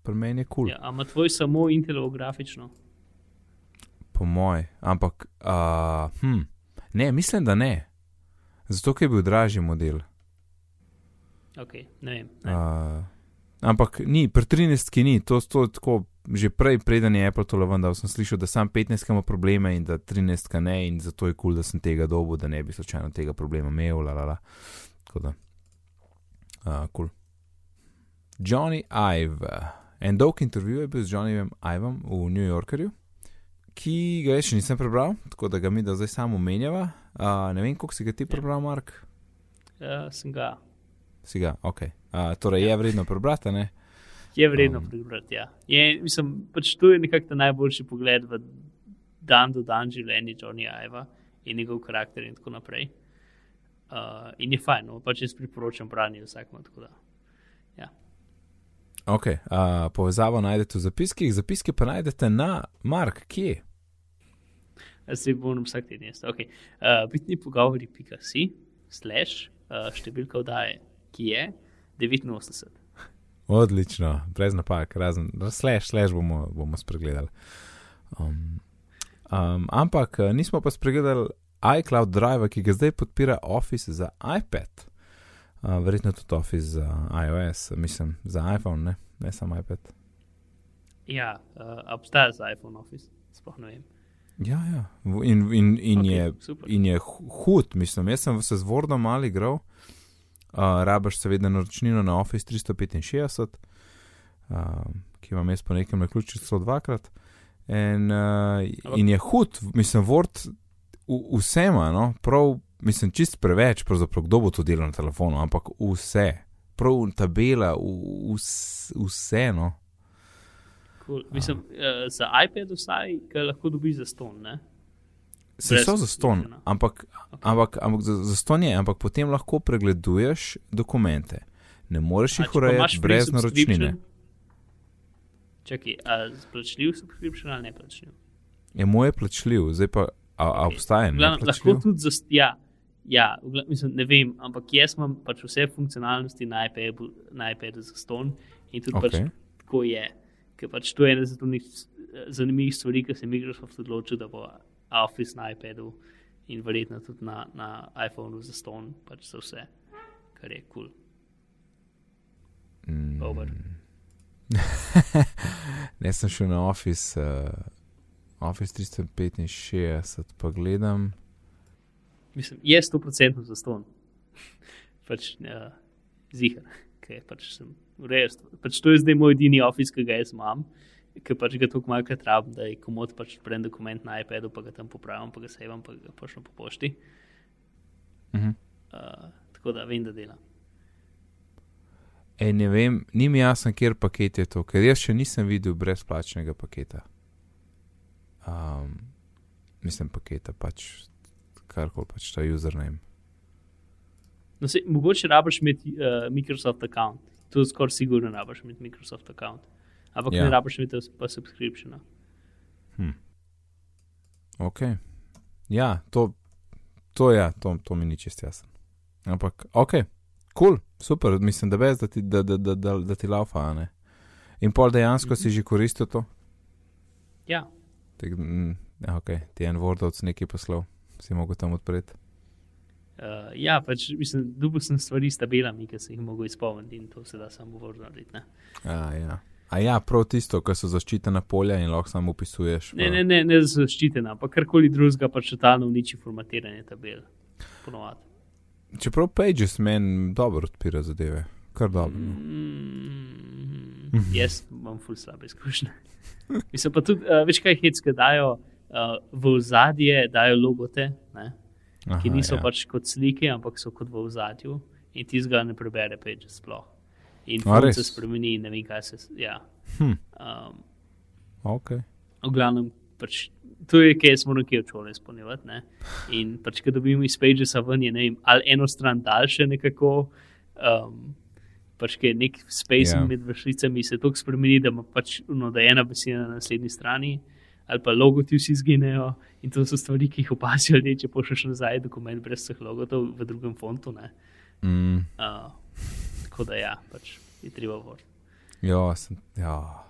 pri meni je kul, cool,
Ja, a ima tvoj samo Intelovo grafično?
Po moj. Ampak, uh, hm, ne, mislim, da ne. Zato, ker je bil dražji model.
Ok, ne vem. Ne.
Uh, ampak ni, pri 13 ki ni, to, to tako. Že prej, preden je Apple to lavandal, sem slišal, da sam 15 ima probleme in da 13 ka ne, in zato je kul, cool, da sem tega dobil, da ne bi slučajno tega problema imel. La, la, la. Tako da, uh, cool. Johnny Ive. En dolg intervju je bil z Johnnyjem Ivom v New Yorkerju, ki ga še nisem prebral, tako da ga mi da zdaj samo omenjava. Uh, ne vem, koliko si ga ti prebral, Mark.
Uh, sem ga.
Si ga, ok. Uh, torej je vredno prebrati, ne?
Je vredno
Um.
prebrati. Ja. Je, mislim, pač to je nekako najboljši pogled v dan do dan življenje Johnnyja Iva in njegov karakter in tako naprej. Uh, in je fajn, no, pač jaz priporočam branje vsakmu. tako da.
Ok, uh, povezavo najdete v zapiskih, zapiske pa najdete na Mark, kje?
Jaz se bom vsak teden jaz. Okay. Uh, bitni pogovori, pika si, slash, uh, številka vdaje, ki je 89.
Odlično, brez napak, razen slash, slash bomo, bomo spregledali. Um, um, ampak nismo pa spregledali iCloud Drive, ki ga zdaj podpira Office za iPad. Uh, verjetno tudi Office za iOS, mislim, za iPhone, ne, ne samo iPad.
Ja, uh, obstaja za iPhone Office, sploh ne vem.
Ja, ja. In, in, in,
Okej,
je,
super.
in je hu- hud, mislim. Jaz sem se z Wordom malo igral, uh, rabaš seveda naročnino na Office 365, uh, ki imam jaz po nekem naključju celo dvakrat. In, uh, in je hud, mislim, Word vsema, no, prav, mislim, čist preveč, pravzaprav, kdo bo to delal na telefonu, ampak vse, prav tabela, vse, no.
Cool. Mislim, uh, za iPad vsaj, ki lahko dobiš za ston. Ne?
Se so za ston, ampak, ampak, ampak za, za ston je, ampak potem lahko pregleduješ dokumente. Ne moreš jih urejati brez naročnine.
Čakaj, a plačljiv subscription ali ne plačljiv?
Je moj plačljiv, zdaj pa a, a obstaja
Glavno, lahko tudi za. Ja, ja mislim, ne vem, ampak jaz imam pač vse funkcionalnosti na iPadu, na iPadu za ston in tudi okay. Pač tako je. Ker pač to je ena zanimivih stvari, ki se je Microsoft odločil, da bo Office na iPadu in verjetno tudi na, na iPhonu za ston, pač za vse, kar je kul. Cool.
Mm. ne sem šel na Office, uh, Office 365, pa gledam.
Mislim, je 100% za ston. pač uh, zihar, ker pač sem res. Pač to je zdaj moj edini Office, ki ga jaz imam. Ker pač ga tukaj malo trabim, da je komod pač prem dokument na iPadu, pa ga tam popravim, pa ga sevam, pa ga pošljem po pošti.
Uh -huh.
uh, tako da vem, da delam.
E, ne vem, ni mi jasno, kjer paket je to, ker jaz še nisem videl brezplačnega paketa. Um, mislim, paketa pač, karkoli pač ta username.
No, se, mogoče rabiš imeti uh, Microsoft account, to je skoraj sigurno rabiš imeti Microsoft account, ampak
Ja.
ne rabiš imeti pa subscriptiona.
Hm. Ok. Ja, to, to, ja, to, to mi ni čest jasno. Ampak, ok, kul, cool, super, mislim, da veš, da ti, da, da, da, da, da ti laufa, a ne. In pol dejansko mm -hmm. si že koristil to?
Ja,
Tak, mm, ok, ti je en Wordovc nekaj poslal, si mogel tam odpreti.
uh, ja pač mislim, dubil sem stvari s tabelami, ki sem jih mogel izpolniti in to se da samo narediti. ne.
A ja. A ja, prav tisto, ko so zaščitena polja in lahko samo upisuješ.
Ne,
pa-
ne, ne, ne zaščitena, ampak karkoli drugega, pač totalno uniči formatiranje tabel. Ponovadi.
Čeprav Pages meni dobro odpira zadeve, kar dobro. no.
Mm, jaz imam ful slabe izkušnje. Mislim pa tudi, uh, veš kaj hecke dajo uh, v ozadje, dajo logote, ne,
Aha,
ki niso
ja.
ja. pač kot slike, ampak so kot v ozadju in ti ga ne prebere peč sploh. In font
res?
se spremeni, ne vem kaj se. Ja.
Hm,
Um,
ok.
v glavnem, pač, to je, kaj smo nekje šoli izpolnjevati. In pač, ko dobimo iz Pagesa ven, je ne vem, ali eno stran daljše nekako. Um, Pač, je nek space
Ja.
yeah. med vršicami, se tako spremeni, da, pač, no, da je ena beseda na naslednji strani, ali pa logoti vsi zginejo. In to so stvari, ki jih opazijo ljudje, če pošlješ nazaj dokument brez vseh logotov v drugem fontu. ne.
Mm,
Uh, tako da ja, pač je treba vrt.
ja, sem, ja,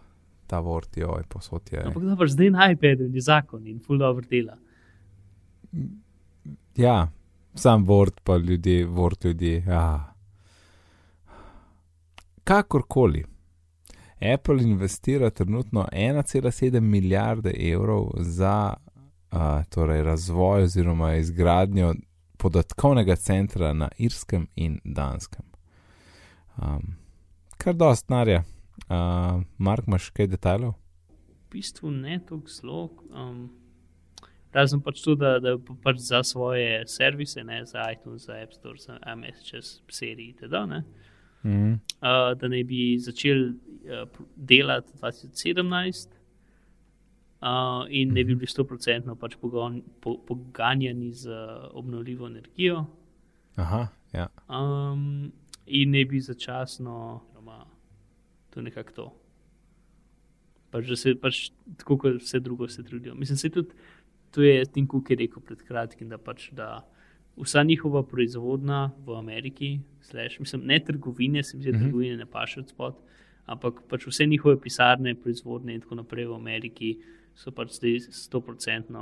ta Word, joj, posod je.
Ampak dobro, zdaj na iPadu je zakon in full dobro dela.
Ja, sam Word, pa ljudje, Word ljudi. Ja. Kakorkoli. Apple investira trenutno 1,7 milijarde evrov za uh, torej razvoj oziroma izgradnjo podatkovnega centra na Irskem in Danskem. Um, kar dost narja. Uh, Mark, imaš kaj detajlov?
v bistvu ne tako zelo. Um, razen pač to, da, da pa- pač za svoje servise, ne za iTunes, za App Store, za MSČS, seriji itd.
Mm.
uh, da naj bi začeli uh, delati 2017. Uh, in ne bi bili 100% pač pogon, po, poganjani z uh, obnovljivo energijo,
Aha, ja.
um, in ne bi začasno, oziroma to je nekako to. Pač, se pač tako, kot vse drugo, se trudijo. Mislim, se tudi to je Tim Cook je rekel pred kratkim, da pač da vsa njihova proizvodnja v Ameriki, slash, mislim, ne trgovine, se mi zdi, da
Mhm.
trgovine ne paše od spod, ampak pač vse njihove pisarne, proizvodne in tako naprej v Ameriki so pač zdaj 100%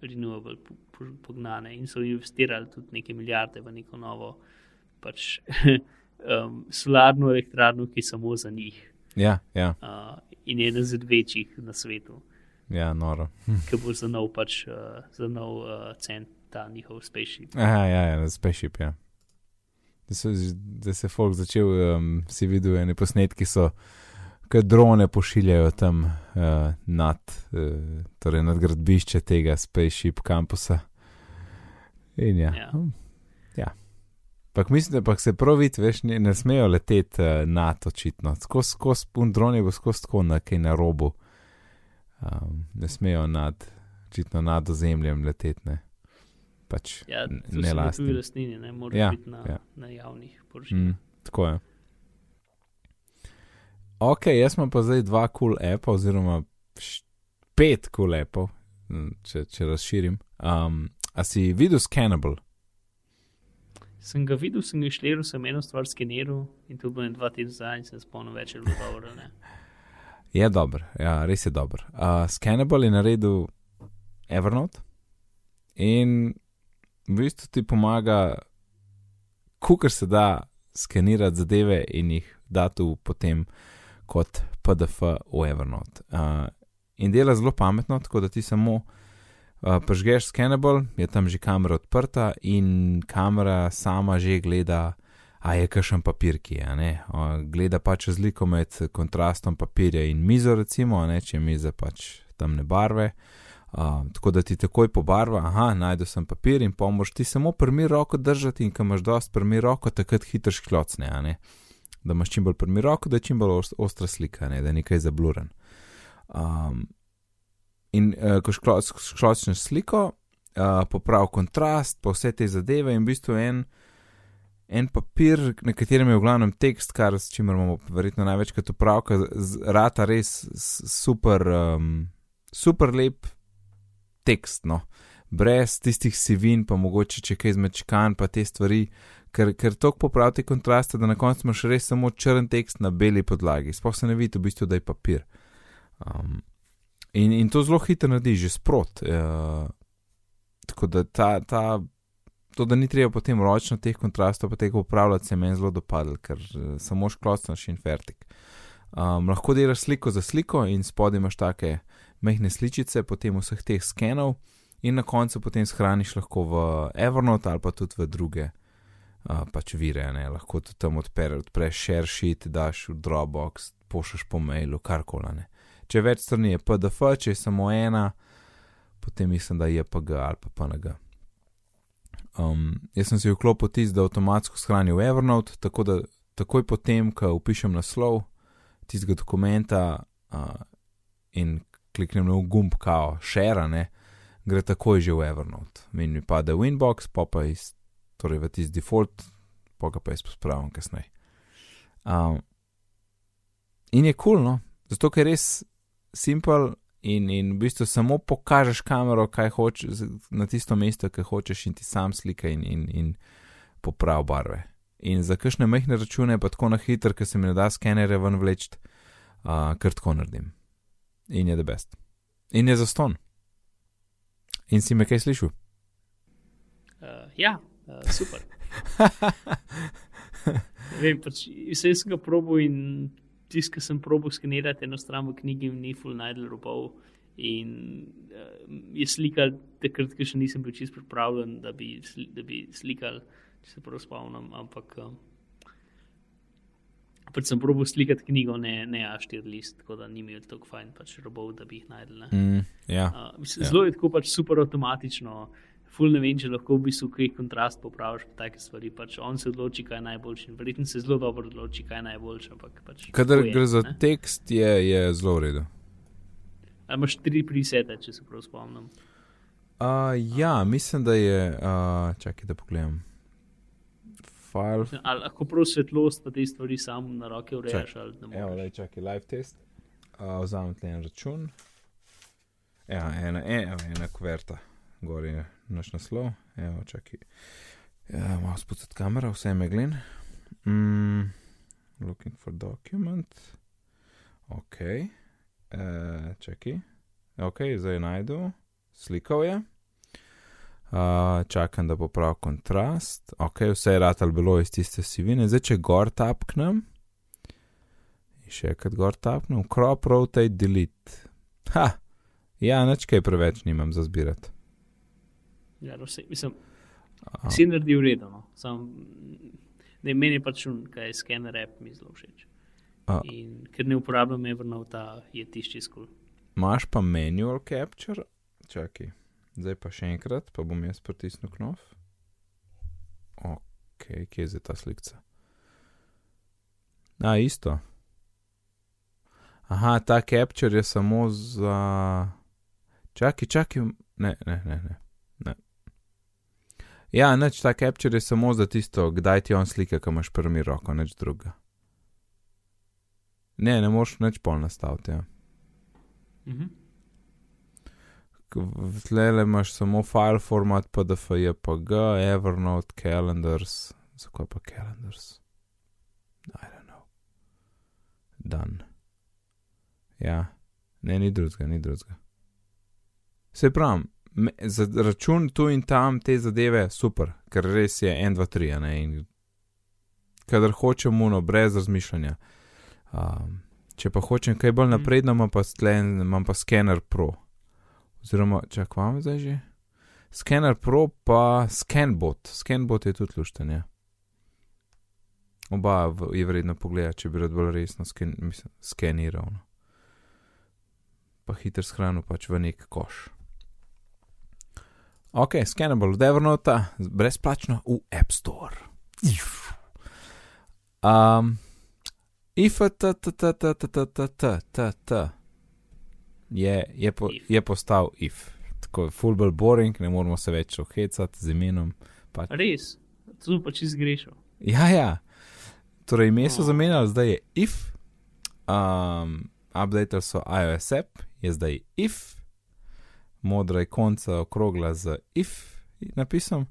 renewable po- po- pognane in so investirali tudi neke milijarde v neko novo pač, um, solarno elektrarno, ki je samo za njih
Ja, ja,
uh, in ena izmed večjih na svetu,
ja, noro.
ki bo za nov, pač, uh, za nov uh, cent ta njihov spaceship.
Aha, ja, ja, spaceship, ja. Da, so, da se je folk začel, um, si videl, ene posnetki so, ki drone pošiljajo tam uh, nad, uh, torej nad gradbišče tega spaceship kampusa. In ja.
Ja.
hm, ja. Pak mislim, da pak se prav vidi, veš, ne, ne smejo leteti uh, nad očitno. Skozi, skozi, un dron je bo skozi tako na kaj na robu. Um, ne smejo nad, očitno nad ozemljem leteti, ne. Pač
Ja,
ne lastni.
tuji lastnini, ne more
Ja,
biti na,
ja.
na javnih površinah.
Mm, tako je. Ok, jaz imam pa zdaj dva kul cool appa, oziroma pet kul cool appov, če, če razširim. Um, a si videl Scannable?
Sem ga videl, sem ga išleral, sem eno stvar skeniral in to bo en dva tedna zdaj in se spomnim več, je bilo dobro. ne.
Je dober, ja, res je dober. Uh, Scannable je naredil Evernote in v bistvu ti pomaga, kukar se da skenirati zadeve in jih dati potem kot PDF v Evernote. Uh, in dela zelo pametno, tako da ti samo uh, prežgeš skenable, je tam že kamera odprta in kamera sama že gleda, a je kakšen papir, ki je. Uh, gleda pač razliko med kontrastom papirja in mizo, recimo, ne, če je miza pač temne barve. Uh, tako da ti takoj pobarva, aha, najdu sem papir in pomoč ti samo prmi roko držati in ko imaš dost prmi roko, takrat hitro šklocne, da imaš čim bolj prmi roko, da je čim bolj ostra slika, ne? da je nekaj zabluren. Um, in uh, ko šklocneš sliko, uh, poprav kontrast, pa vse te zadeve in v bistvu en, en papir, na katerem je v glavnem tekst, kar s čimer imamo verjetno največkrat upravka, rata res super, um, super lep tekst, no. brez tistih sivin, pa mogoče če kaj zmečkan, pa te stvari, ker, ker to popravi kontraste, da na koncu imaš res samo črn tekst na beli podlagi, sploh se ne vidi v bistvu, da je papir. Um, in, in to zelo hitro naredi, že sprot. Uh, tako da ta, ta, to, da ni treba potem ročno teh kontrastov, pa tega upravljati, se meni zelo dopadlo, ker uh, samo šklocnaš in fertik. Um, lahko delaš sliko za sliko in spodaj imaš take mehne sličice, potem vseh teh skenov in na koncu potem shraniš lahko v Evernote ali pa tudi v druge uh, pač vire, ne? lahko tudi tam odpere, odpreš share sheet, daš v Dropbox, pošljaš po mailu, karkoli. Če več strani je PDF, če je samo ena, potem mislim, da je PG ali pa PNG. Um, jaz sem si vklopil tisti, da avtomatsko shrani v Evernote, tako da takoj potem, ko upišem naslov tistega dokumenta uh, in kliknem na gumb, kao, share, ne, gre takoj že v Evernote. In mi pade v inbox, pa pa iz, torej v tisti default, pa ga pa jaz pospravim kasneje. Um, in je kul, cool, no, zato ker je res simpel in, in v bistvu samo pokažeš kamero, kaj hočeš na tisto mesto, ki hočeš in ti sam slika in, in, in poprav barve. In za kakšne mehne račune, pa tako na hitro, ker se mi ne da skenere ven vleč, uh, kar tako naredim in je the best. In je za ston. In si me kaj slišal?
Uh, ja, uh, super. Vem, pač, vse sem ga probil in tisto, kar sem probil skenirati, eno stran v knjigi, ni full najdel robov. In uh, je slikal, takrat, ko še nisem bil čist pripravljen, da bi, da bi slikal, če se prav spomnim. Ampak uh, pač sem probil slikati knjigo, ne, ne A4 list, tako da ni imel tako fajn, pač robov, da bi jih najdel.
Mm, ja,
uh, zelo ja. je tako pač super avtomatično. Ful ne vem, če lahko v bistvu kaj kontrast popraviš, pa take stvari. Pač on se odloči, kaj je najboljši. Verjetno se zelo dobro odloči, kaj je najboljši. Pač
Kadar gre za ne? tekst, je, je zelo v redu.
Ali imaš tri presete, če se prav spomnim?
Uh, ja, mislim, da je. Uh, čakaj, da pogledam file.
Ali lahko prav svetlost, pa te stvari sam na roke urejaš.
Evo, le čakaj, live test. Uh, Vzamem tle en račun. Ja, ena, ena, ena kverta, gor je naš naslov. Evo, čakaj. Ja, malo spucati kamera, vse je meglin. Mm, looking for document. Ok. Uh, čakaj. Ok, zdaj najdu. Slikal je. Uh, čakam, da bo prav kontrast. Ok, vse je rad ali bilo iz tiste sivine. Zdaj, če gor tapknem, in še enkrat gor tapknem, crop, rotate, delete. Ha, ja, neč kaj preveč nimam za zbirati.
Ja, vse, mislim, vsi naredi v redu. No. Sam, ne, meni pač kaj je skener app, mi zelo všeč. A. In ker ne uporabljam Evernote, je tišči skul.
Maš pa manual capture? Čakaj. Zdaj pa še enkrat, pa bom jaz pritisnil knof. Ok, kje je zdaj ta slika? A, isto. Aha, ta capture je samo za. Čakaj, čakaj, ne, ne, ne. ne. ne. Ja, neč ta capture je samo za tisto, kdaj ti on slika, ko imaš prvi roko, neč druga. Ne, ne moš neč pol nastaviti. Ja. Mhm tle imaš samo file format, PDF, JPG, Evernote, Calendars, zakaj pa Calendars? I don't know. Dan. Ja, ne, ni drugega, ni drugega. Se pravi, za račun tu in tam te zadeve super, ker res je 1, 2, 3, ne in kadar hočem uno, brez razmišljanja. Um, če pa hočem kaj bolj napredno, imam pa, stlen, imam pa skener pro. Oziroma, če kvam zdaj že? Skener pro pa scanbot, scanbot je tudi luštenje. Oba je vredno pogledati, če bi rad bolj resno sken, mislim, skeniral. No. Pa hiter shranu pač v nek koš. Ok, scanable, Devernota, brezplačno v App Store. Um, if je, je, po,
If.
je postal if. Tako je fullback boring, ne moramo se več ohecati z imenom. Pač.
Res, tu pa čez grešil.
Ja, ja. Torej, ime so
Oh.
zamenjali, zdaj je if. Um, updater so iOS app, je zdaj if. Modra ikonca okrogla z if napisom.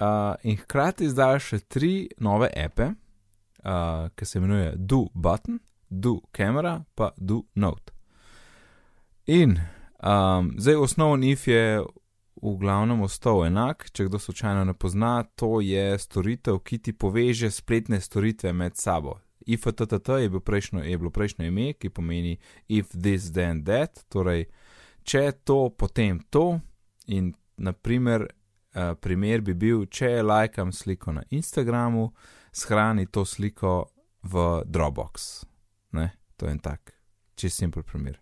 Uh, in hkrati zdaj še tri nove appe, uh, ki se imenuje Do Button, Do Camera, pa Do Note. In um, zdaj osnoven if je v glavnem ostal enak, če kdo slučajno ne pozna, to je storitev, ki ti poveže spletne storitve med sabo. IFTTT je, bil prejšnjo, je bilo prejšnjo ime, ki pomeni if this then that, torej če to, potem to. In naprimer, uh, primer bi bil, če lajkam sliko na Instagramu, shrani to sliko v Dropbox. Ne? To je en tak, čist simpel primer.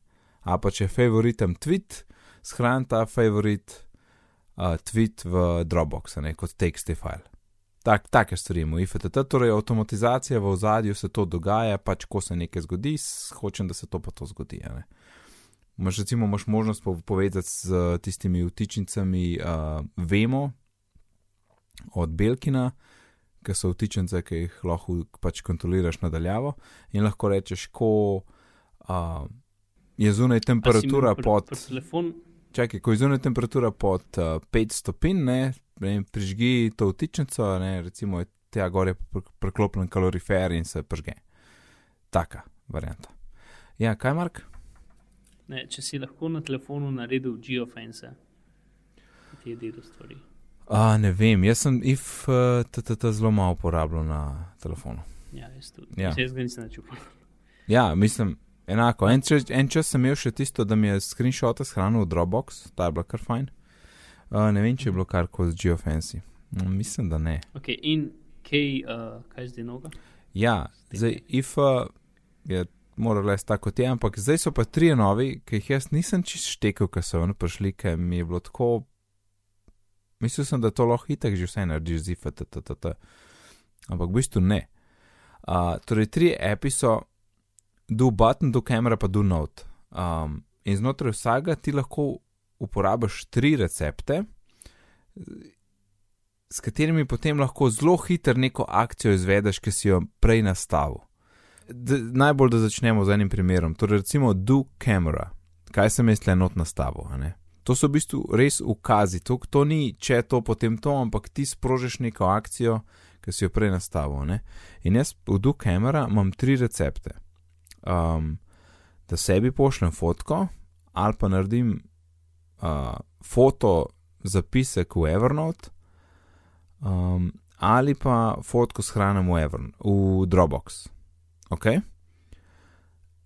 A pa če favoritem tweet, shrani ta favorit uh, tweet v Dropbox, ne kot TXT file. Tak, take stvari imamo, IFTT, torej avtomatizacija v ozadju se to dogaja, pač ko se nekaj zgodi, hočem, da se to pa to zgodi. ne. Imaš recimo imaš možnost pov- povezati z tistimi vtičnicami, uh, vemo od Belkina, ki so vtičnice, ki jih lahko pač kontroliraš nadaljavo in lahko rečeš, ko uh, je zunaj temperatura pod.
Telefon,
Čakaj, ko je zunaj temperatura pod uh, 5 stopinj, ne, ne prižgi to vtičnico, ne, recimo je tja gor je pr- priklopljen kalorifer in se prižge. Taka varianta. Ja, kaj Mark?
ne, če si lahko na telefonu naredil geofence, ti je del stvari.
A, ne vem, jaz sem if uh, TTT zelo malo uporabljal na telefonu.
Ja, jaz tudi.
Ja.
Ja. Jaz ga nisem načupal.
Ja, mislim, enako. En, čas- en čas sem imel še tisto, da mi je screenshot shranil v Dropbox, ta je bila kar fajn. Uh, ne vem, če je bilo kar koli z geofenci. Mm, mislim, da ne.
Okay, in kaj, uh, kaj je zdaj noga?
Ja, zdaj if uh, je moral res tako kot je, ampak zdaj so pa tri novi, ki jih jaz nisem čist štekel, ker so oni prišli, ker mi je bilo tako. Mislil sem, da to lahko itek že vse narediš z IFA, ttt. Ampak v bistvu ne. Uh, torej, tri api so do button, do camera, pa do note. Um, in znotraj vsega ti lahko uporabiš tri recepte, s katerimi potem lahko zelo hitro neko akcijo izvedeš, ki si jo prej nastavil. D najbolj, da začnemo z enim primerom. Torej, recimo, do camera. Kaj sem jaz le not nastavil? ne? To so v bistvu res ukazi. To, to ni, če to, potem to, ampak ti sprožiš neko akcijo, ki si jo prej nastavil. Ne? In jaz v do camera imam tri recepte. Um, da sebi pošljem fotko, ali pa naredim uh, foto zapisek v Evernote, um, ali pa fotko shranim v, Evern, v Dropbox. Okay?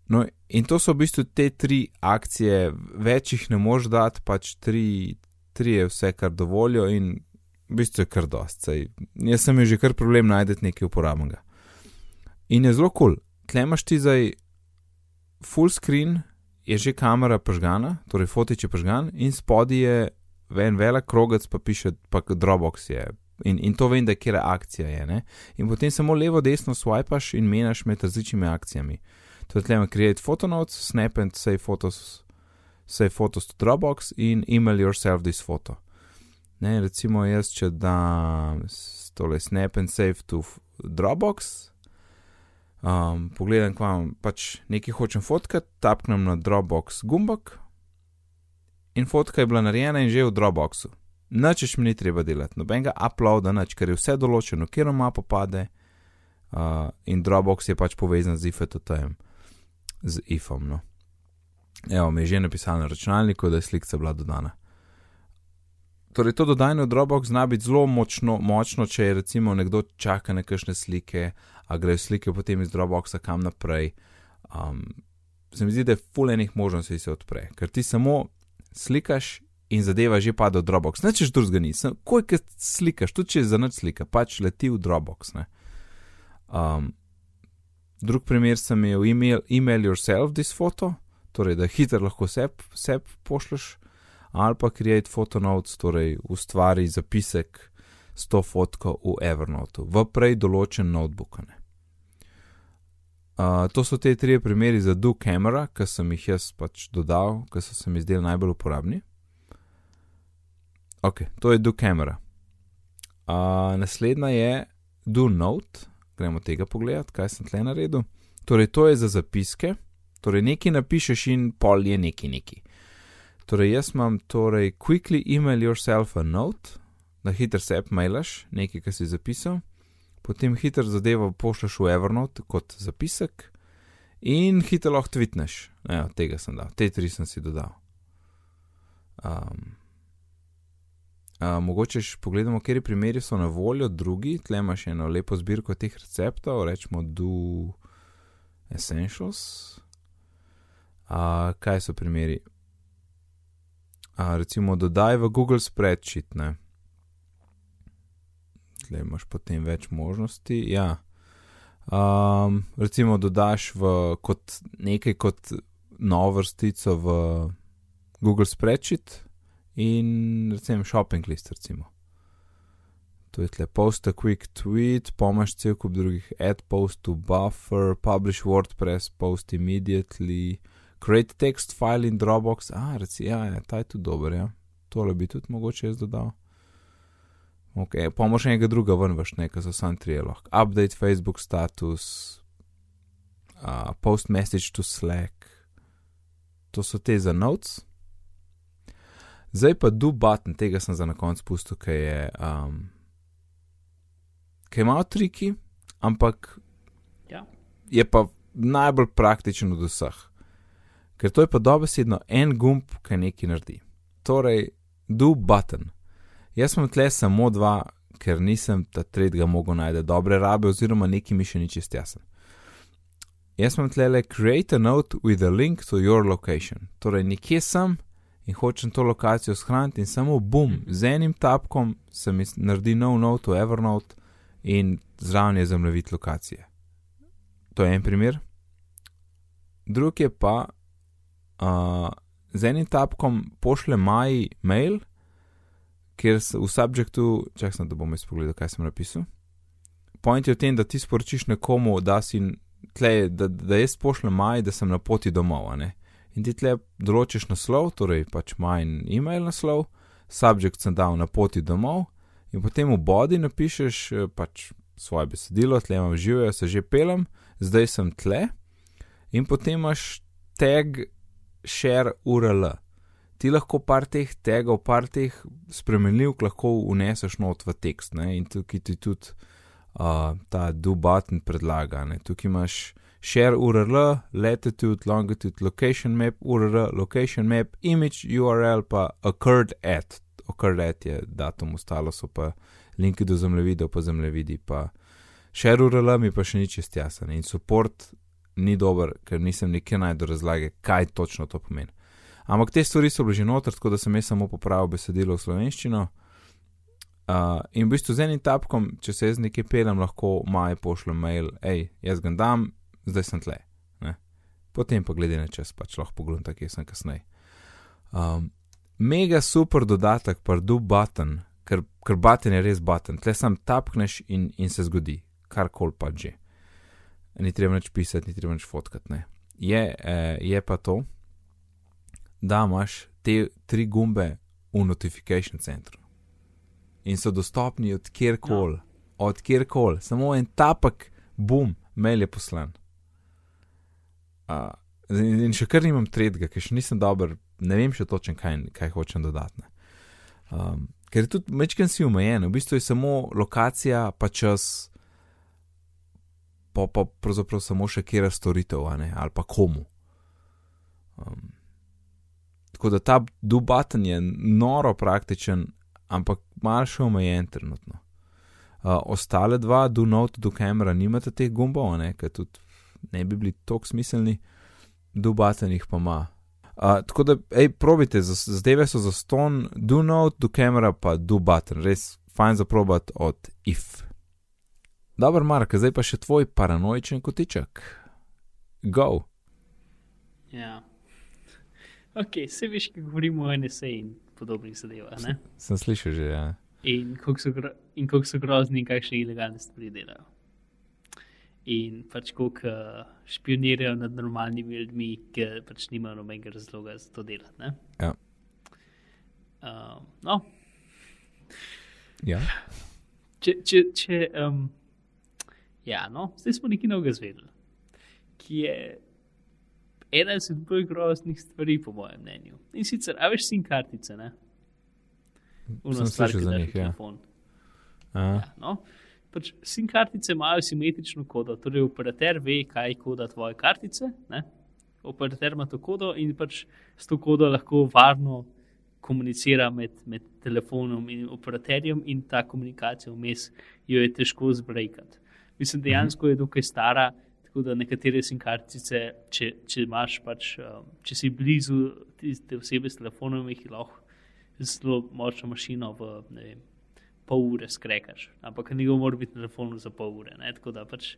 No, in to so v bistvu te tri akcije, več jih ne moreš dati, pač tri, tri je vse, kar dovolijo, in v bistvu je kar dost. Sej, jaz sem že kar problem najti nekaj uporabnega. In je zelo kul, cool. Tlemaš ti zdaj full screen, je že kamera požgana, torej fotič je požgan, in spodaj je en velik krogec, pa piše, pa Dropbox je. In, in to vem, da kje akcija je. Ne? In potem samo levo, desno swipaš in menjaš med različnimi akcijami. To je tlema create photo notes, snap and save photos, save photos to Dropbox in email yourself this photo. Ne, recimo jaz, če dam s- tole snap and save to Dropbox, um, pogledam, kvam pač nekaj hočem fotkati, tapknem na Dropbox gumbak in fotka je bila narejena in že v Dropboxu. Nočeš mi ni treba delati, nobenega uploada, nič, ker je vse določeno, kjer mapo pade uh, in Dropbox je pač povezan z IFTT-jem, z IFom. No. Evo, mi je že napisal na računalniku, da je slika bila dodana. Torej to dodajanje v Dropbox zna biti zelo močno, močno, če je recimo nekdo čaka na kakšne slike, a grejo slike potem iz Dropboxa kam naprej. Um, se mi zdi, da je fulejnih možnosti se odpre, ker ti samo slikaš in zadeva že pada v Dropbox. Ne češ drugega ni, kaj slikaš, tudi če je za noč slika, pač leti v Dropbox. Um, drug primer sem v email, email yourself this photo, torej da hitro lahko sep, sep pošleš, ali pa create photo notes, torej ustvari zapisek s to fotko v Evernote, v prej določen notebook. Uh, to so te tri primeri za Do Camera, ki sem jih jaz pač dodal, ki so se mi zdeli najbolj uporabni. Ok, to je Do Camera. Uh, naslednja je Do Note, gremo tega pogledati, kaj sem tle naredil. Torej, to je za zapiske, torej nekaj napišeš in pol je neki neki. Torej, jaz imam torej quickly email yourself a note, da hitro se mailaš nekaj, kar si zapisal potem hitro zadevo pošleš v Evernote kot zapisek in hitro lahko tvitneš. Ja, tega sem dal, te tri sem si dodal. Um, uh, mogoče še pogledamo, kje primeri so na voljo, drugi, tle imaš eno lepo zbirko teh receptov, rečemo Do Essentials. Uh, kaj so primeri? Uh, recimo, dodaj v Google Spreadsheet. Ne? tle imaš potem več možnosti. Ja. Um, recimo, dodaš v kot nekaj kot novo vrstico v Google Spreadsheet in recimo shopping list. Recimo. To je tle post a quick tweet, pomaž cel kup drugih, add post to buffer, publish WordPress post immediately, create text file in Dropbox. Ah, recimo, ja, ja, ta je tudi dober, ja. Tole bi tudi mogoče jaz dodal. Ok, pa moraš enega druga ven vrš, nekaj za sam tri lahko. Update Facebook status, uh, post message to Slack, to so te za notes. Zdaj pa do button, tega sem za na koncu pustil, ker je, um, ker ima triki, ampak
ja.
je pa najbolj praktičen od vseh. Ker to je pa dobesedno en gumb, ki nekaj naredi. Torej, do button. Jaz sem tle samo dva, ker nisem ta tretjega mogel najti dobre rabe, oziroma neki mi še ni čest jasen. Jaz sem tle le create a note with a link to your location. Torej, nekje sem in hočem to lokacijo shraniti in samo bum, z enim tapkom se mi naredi nov note v Evernote in zraven je zemljevid lokacije. To je en primer. Drug je pa, uh, z enim tapkom pošle maj mail kjer v subjektu, čakaj, da bom izpogledal, kaj sem napisal. Point je v tem, da ti sporočiš nekomu, da, si, tle, da, da jaz pošljem maj, da sem na poti domov. In ti tle določiš naslov, torej pač maj in e-mail naslov, subjekt sem dal na poti domov, in potem v bodi napišeš eh, pač svoje besedilo, tle imam živijo, se že pelem, zdaj sem tle, in potem imaš tag share URL ti lahko par teh tega, par teh spremenljivk lahko uneseš not v tekst. Ne? In tukaj ti tudi uh, ta do button predlaga. Ne? Tukaj imaš share URL, latitude, longitude, location map, URL, location map, image URL, pa occurred at. Occurred at je datum, ostalo so pa linki do zemljevida, pa zemljevidi. Pa share URL mi pa še ni čest jasen. In support ni dober, ker nisem nikjer najdel razlage, kaj točno to pomeni. Ampak te stvari so bile že noter, tako da sem jaz samo popravil besedilo v slovenščino. Uh, in v bistvu z enim tapkom, če se jaz nekaj pelem, lahko maj pošljem mail, hej, jaz ga dam, zdaj sem tle. Ne? Potem pa glede na čas, pač lahko pogledam, kje sem kasneje. Um, mega super dodatek, pa do button, ker, ker button je res button, tle sam tapkneš in, in se zgodi, kar kol pa že. Ni treba več pisati, ni treba več fotkati. Je, eh, je pa to, da imaš te tri gumbe v notifikation centru in so dostopni od kjerkoli, no. od kjerkoli, samo en tapak, bum, mail je poslan. Uh, in še kar nimam tretjega, ker še nisem dober, ne vem še točno, kaj, kaj hočem dodati. Um, ker tudi večkrat si omejen, v bistvu je samo lokacija, pa čas, pa pa pravzaprav samo še kera storitev ali pa komu. Um, Tako da ta do button je noro praktičen, ampak malo še omejen trenutno. Uh, ostale dva, do note, do camera, nimate teh gumbov, ker tudi ne bi bili tako smiselni, do button jih pa ima. Uh, tako da, hej, probite, zdaj so za ston, do note, do camera, pa do button, res fajn za probat od if. Dobro, Mark, zdaj pa še tvoj paranoičen kotiček. Go.
Ja. Ok, se veš, kaj govorimo o NSA in podobnih zadevah.
Sem slišal že. Ja.
In kako so, gro so grozni, kakšne ilegalne stvari delajo. In pač kako uh, špionirajo nad normalnimi ljudmi, ki pač nimajo nobenega razloga za to delati.
Ja.
Uh, no.
Ja.
Če, če, če, um, ja, no, zdaj smo nekaj novega zvedeli, ki je ena izmed bolj groznih stvari, po mojem mnenju. In sicer, a veš, sim kartice, ne?
Uno stvar, ki za njih, ja. telefon.
Ja, no. pač sim kartice imajo simetrično kodo, torej operater ve, kaj je koda tvoje kartice. Ne? Operater ima to kodo in pač s to kodo lahko varno komunicira med, med telefonom in operaterjem, in ta komunikacija vmes jo je težko zbrejkati. Mislim, dejansko je dokaj stara, Tako da nekatere sim kartice, če, če imaš pač, um, če si blizu te osebe s telefonom, jih lahko zelo močno mašino v vem, pol ure skrekaš. Ampak ga mora biti na telefonu za pol ure. Ne? Tako da pač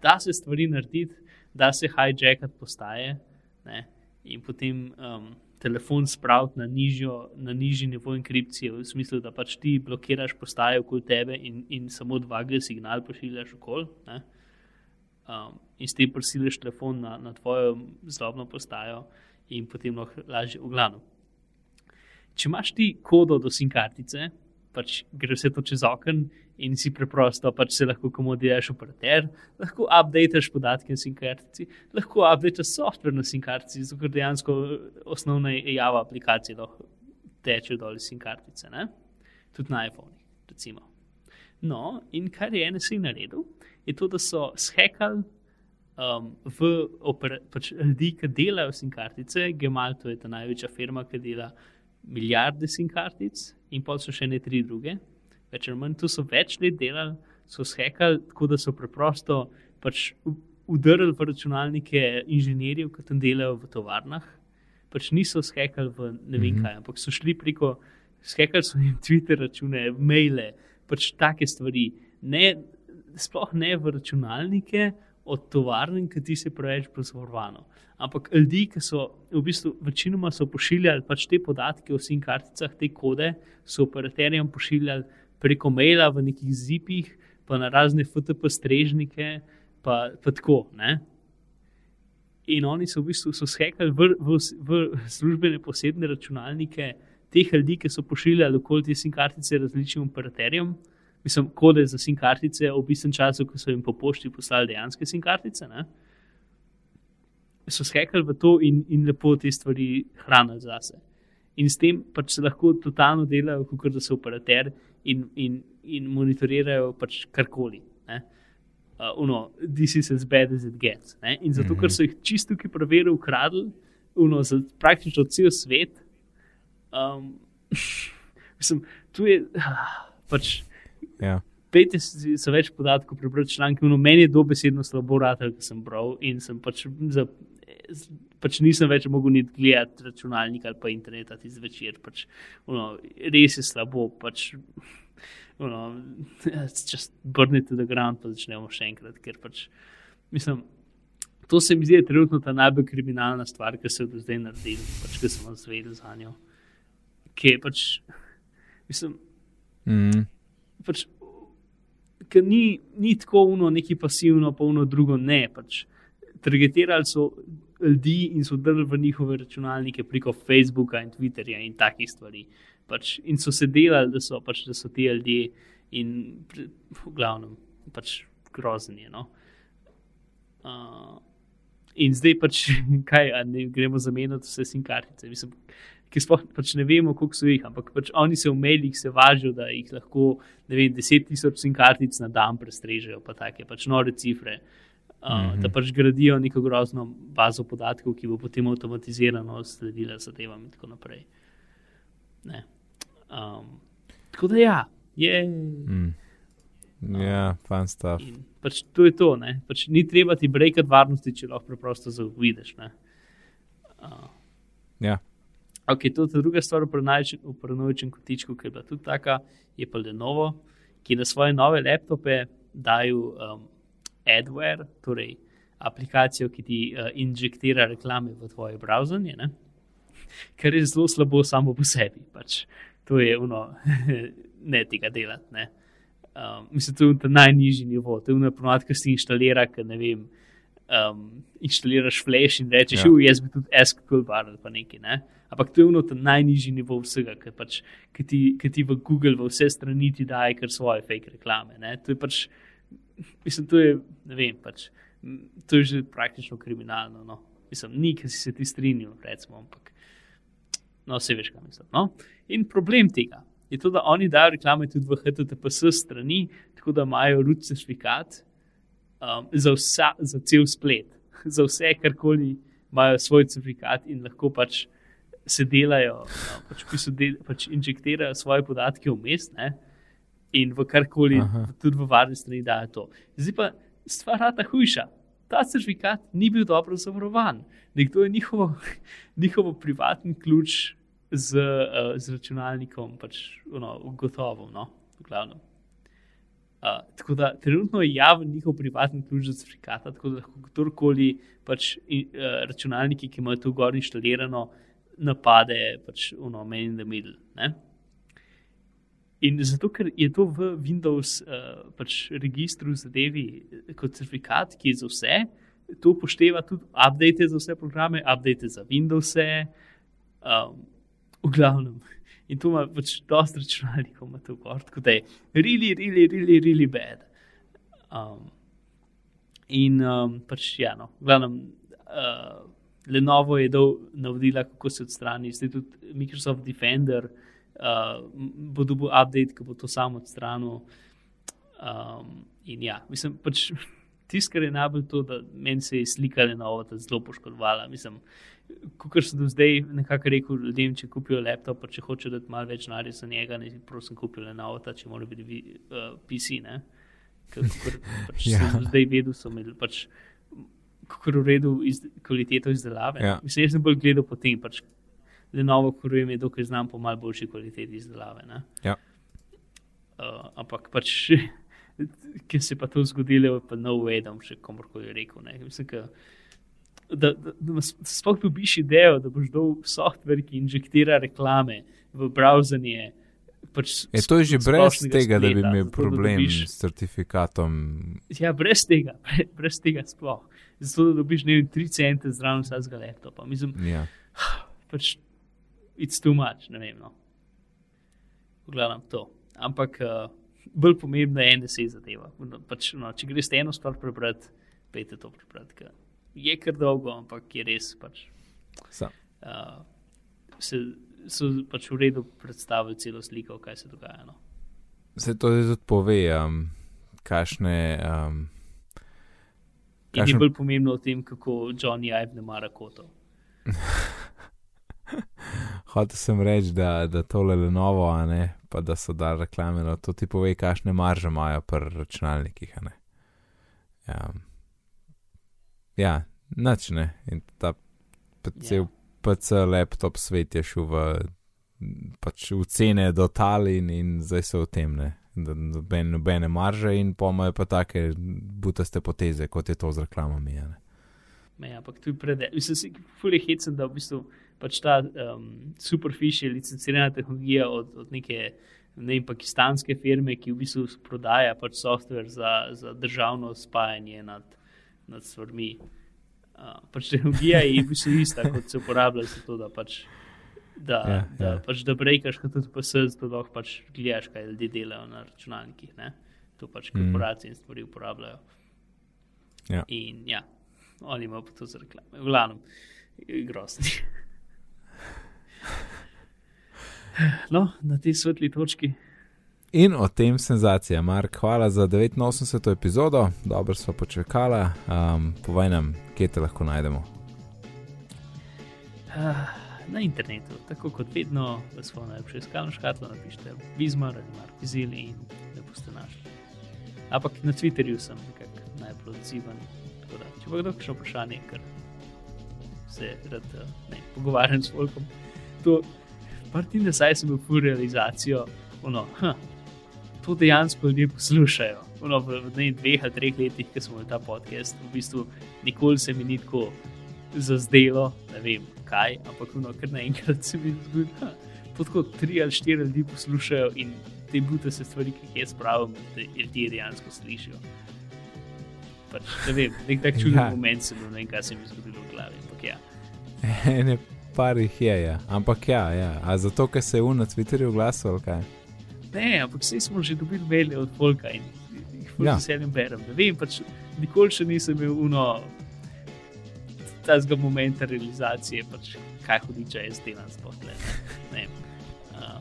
da se stvari narediti, da se hijackati postaje ne? in potem. Um, Telefon spraviti na, na nižji nivo enkripcije, v smislu, da pač ti blokiraš postaje okoli tebe in, in samo dva G signal pošiljaš okoli um, in s tem prisiliš telefon na, na tvojo zlobno postajo, in potem lahko lažje v glavno. Če imaš ti kodo do SIM kartice, pač gre vse to čez okno in si preprosto, pač se lahko komodiraš operater, lahko updateš podatke na SIM kartici, lahko updateš software na SIM kartici, zato ker dejansko osnovna java aplikacije lahko teče dol iz SIM kartice, ne? tudi na iPhone. Recimo. No, in kar je NSA naredil, je to, da so shekali um, v pač ljudi, ki delajo SIM kartice. Gemal, to je ta največja firma, ki dela milijarde SIM kartic, in pa so še ne tri druge. Več ali manj, tu so več let delali, so shekali tako, da so preprosto pač udarili v računalnike inženirjev, ki tam delajo v tovarnah. Pač niso shekali v ne vem mhm. kaj, ampak so šli preko, shekali so jim Twitter račune, maile, pač take stvari. Ne, sploh ne v računalnike od tovarn, ki ti se preveč pozorvano. Ampak ljudi, ki so v bistvu večinoma pošiljali pač te podatke o SIM karticah, te kode, so operaterjem pošiljali preko maila v nekih zipih, pa na razne FTP strežnike, pa, pa tako. Ne? In oni so v bistvu shekali v, v, v službene posebne računalnike teh ljudi, ki so pošiljali okoli te SIM kartice različnim operaterjem mislim, kode za SIM kartice, v istem času, ko so jim po pošti poslali dejanske SIM kartice. Ne? So skekali v to in, in lepo te stvari hranili zase. In s tem pač se lahko totalno delajo, kot da so operater in, in, in monitorirajo pač karkoli. Uh, uno, this is as bad as it gets. Ne? In zato, mm -hmm. ker so jih čisto ki preverili, ukradli, uno, za praktično cel svet. Um, mislim, tu je pač.
Ja.
Pejte si več podatkov, prebrati članke. No, meni je dobesedno slabo, ker sem bral in sem pač, za, pač nisem več mogel niti gledati računalnika ali pa interneta ti zvečer. Pač, no, res je slabo. Pač, no, just burn to the ground, pa začnemo še enkrat. Ker pač, mislim, to se mi zdi trenutno ta najbolj kriminalna stvar, ki se je do zdaj naredila, pač, ki sem vas vedel za njo. Ki je pač, mislim.
Mm
pač, ker ni, ni tako uno, neki pasivno, pa uno drugo ne. Pač, Targetirali so ljudi in so drli v njihove računalnike preko Facebooka in Twitterja in takih stvari. Pač, in so se delali, da so, pač, da so ti ljudje in v glavnem pač grozni. No? Uh, in zdaj pač, kaj, ne, gremo zamenjati vse sim kartice. Mislim, ki sploh pač ne vemo, koliko so jih, ampak pač oni se v medijih se važijo, da jih lahko vem, 10 tisoč sim kartic na dan prestrežejo, pa take pač nore cifre. Uh, mm -hmm. Da pač gradijo neko grozno bazo podatkov, ki bo potem avtomatizirano sledila zadevam in tako naprej. Um, tako da ja, je.
Mm. Ja, fan stuff.
In pač to je to. ne. Pač ni treba ti brekati varnosti, če lahko preprosto zavidiš. Uh,
Ja.
Ok, to je druga stvar v paranoičnem kotičku, ki je bila tudi taka, je pa Lenovo, ki na svoje nove laptope dajo um, adware, torej aplikacijo, ki ti uh, injektira reklame v tvoje browserje, kar je zelo slabo samo po sebi. Pač. To je ono, ne tega delati. Ne? Um, mislim, to je ta najnižji nivo, to je ono ki si inštalira, ker ne vem. Um, inštaliraš flash in rečeš,
Ja.
ja. jaz bi tudi SQL bar ali pa nekaj. Ne? Ampak to je ono ta najnižji nivo vsega, ker pač, ki ti, ki ti v Google v vse strani ti daje kar svoje fake reklame. Ne? To je pač, mislim, to je, ne vem, pač, to je že praktično kriminalno. No? Mislim, ni, ki si se ti strinjal, recimo, ampak no, vse veš, kaj mislim. No? In problem tega je to, da oni dajo reklame tudi v HTTPS strani, tako da imajo root certifikat um, za, vsa, za cel splet, za vse, karkoli imajo svoj certifikat in lahko pač se delajo, no, pač, v del, pač injektirajo svoje podatke vmes. Ne? In v karkoli,
Aha.
tudi v varni strani dajo to. Zdaj pa stvar ta hujša. Ta certifikat ni bil dobro zavarovan. Nekdo je njihovo, njihovo privatni ključ z, uh, z računalnikom pač, ono, ugotovil. No, v glavnem. Uh, tako da trenutno je javen njihov privatni ključ za certifikat, tako da lahko kdorkoli pač, in, uh, računalniki, ki imajo to gor inštalirano, napade pač ono man in the middle. Ne? In zato, ker je to v Windows uh, pač registru zadevi eh, kot certifikat, ki je za vse, to upošteva tudi update za vse programe, update za Windows, um, v glavnem. In to ima pač dosta računalnikov, ima to gor, tako da je really, really, really, really bad. Um, in um, pač, ja, no, glavnem, uh, Lenovo je dal navodila, kako se odstrani, zdaj tudi Microsoft Defender uh, bo dobil update, ki bo to samo odstranil. Um, in ja, mislim, pač tisto, kar je najbolj to, da meni se je slika Lenovo zelo poškodovala. Mislim, kot sem do zdaj nekako rekel ljudem, če kupijo laptop, pa če hočejo dati malo več narja za njega, ne prosim, kupijo Lenovo, ta, če mora biti vi- uh, PC. Ne? Ker, kakor pač
Ja.
sem zdaj vedel, so imeli pač kako v redu iz, kvaliteto izdelave.
Ja.
Mislim, jaz sem bolj gledal po tem, pač Lenovo, ko vem, je dokaj znam po malo boljši kvaliteti izdelave. Ne?
Ja.
Uh, ampak pač, ki se je pa to zgodilo, je pa no da bom še komorkoli rekel. Ne? Mislim, ka, da, da, da sploh dobiš idejo, da boš dal softver, ki injektira reklame v browserje. Pač
Je to je že brez tega, da bi
spleta,
imel
da
problem
dobiš-
s certifikatom.
Ja, brez tega, bre- brez tega sploh. Zato, da dobiš ne vem, 3 cente zraven vsakega laptopa. Mislim,
Ja.
pač it's too much, ne vem. No. Gledam to. Ampak uh, bolj pomembna je NSA zadeva. No, Pač, no, če greš eno stvar prebrati, pejte to prebrati. Je kar dolgo, ampak je res. Pač,
Sam.
uh, se, so pač v redu predstavili celo sliko, kaj se dogaja. No.
Se to zdaj tudi pove, um, kakšne. Um,
In je
Kakšen-
bolj pomembno o tem, kako Johnny Ive ne mara kotov.
Hotel sem reči, da, da tole le novo, a ne, pa da so dali reklame, no to ti pove, kakšne marže imajo pri računalnikih, a ne. Ja, ja nič ne. In ta cel
Ja.
PC laptop svet je šel v, pač v cene do tal in, in zdaj so v tem, ne. Noben, nobene marže in pomajo pa take butaste poteze, kot je to z reklamami. a Ne.
Ne, ampak tu je predel. Mislim, si fully hecen, da v bistvu pač ta um, superfish je licencirana tehnologija od, od neke ne vem, pakistanske firme, ki v bistvu prodaja pač software za, za državno spajanje nad, nad stvarmi. Uh, pač tehnologija je v bistvu ista, kot se uporablja za to, da pač. Da,
Ja,
ja, da,
ja.
ja. Pač, da brekaš, kot tudi PS, da lahko pač gledaš, kaj ljudje delajo na računalnikih. Ne? To pač
Mhm.
korporacije in stvari uporabljajo.
Ja.
In ja, oni imajo pa to za reklame. V glavnem, je grozno. No, na tej svetli točki.
In o tem senzacija, Mark, hvala za 89. epizodo, dobro smo počakali. Um, povej nam, kje te lahko najdemo.
Uh, na internetu, tako kot vedno, v svojo najlepšo iskalno škatlo napišite Bizmar ali Markizil in ne boste našli. Ampak na Twitterju sem najbolj odziven. Da, če pa kdo še vprašanje, ker se rad ne, pogovarjam s folkom, to partin, da saj sem bil v realizacijo, ono, hm, to dejansko ljudje poslušajo. Ono, v, v dveh ali treh letih, ki smo imeli ta podcast, v bistvu nikoli se mi ni tako zazdelo, ne vem kaj, ampak ono, kar naenkrat se mi zgodi. To tako tri ali štiri ljudi poslušajo in te bute se stvari, ki jih jaz pravim, ljudje dejansko slišijo. Pač, ne vem, nek tak čuden ja. moment sem bil, ne vem, kaj se mi je zgodilo v glavi. Ampak ja.
Ne, par jih je, ja. ampak ja, ja. A zato, ker se je v na Twitterju oglasil, kaj?
Ne, ampak vse smo že dobili maile od Volka in jih ja. veselim berem. Ne vem, pač nikoli še nisem imel uno tega momenta realizacije, pač kaj hodi, če jaz delam spotle.
Uh.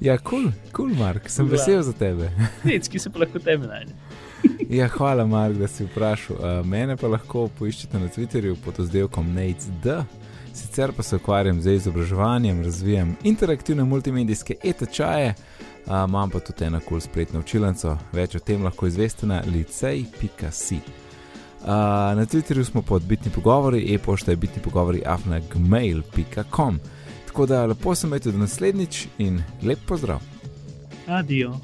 Ja, kul, cool, kul, cool, Mark, sem Ula. vesel za tebe.
Nic, ki se pa lahko tebe najde.
ja, hvala, Mark, da si vprašal. Uh, mene pa lahko poiščete na Twitterju pod oddelkom NATED. Sicer pa se ukvarjam z izobraževanjem, razvijam interaktivne multimedijske e-tečaje, imam pa tudi eno kul spletno učilnico. Več o tem lahko izveste na licej.si. Uh, na Twitterju smo pod bitni pogovori, e-pošta je bitni pogovori afnagmail.com. Tako da lepo se imejte do naslednjič in lep pozdrav.
Adijo.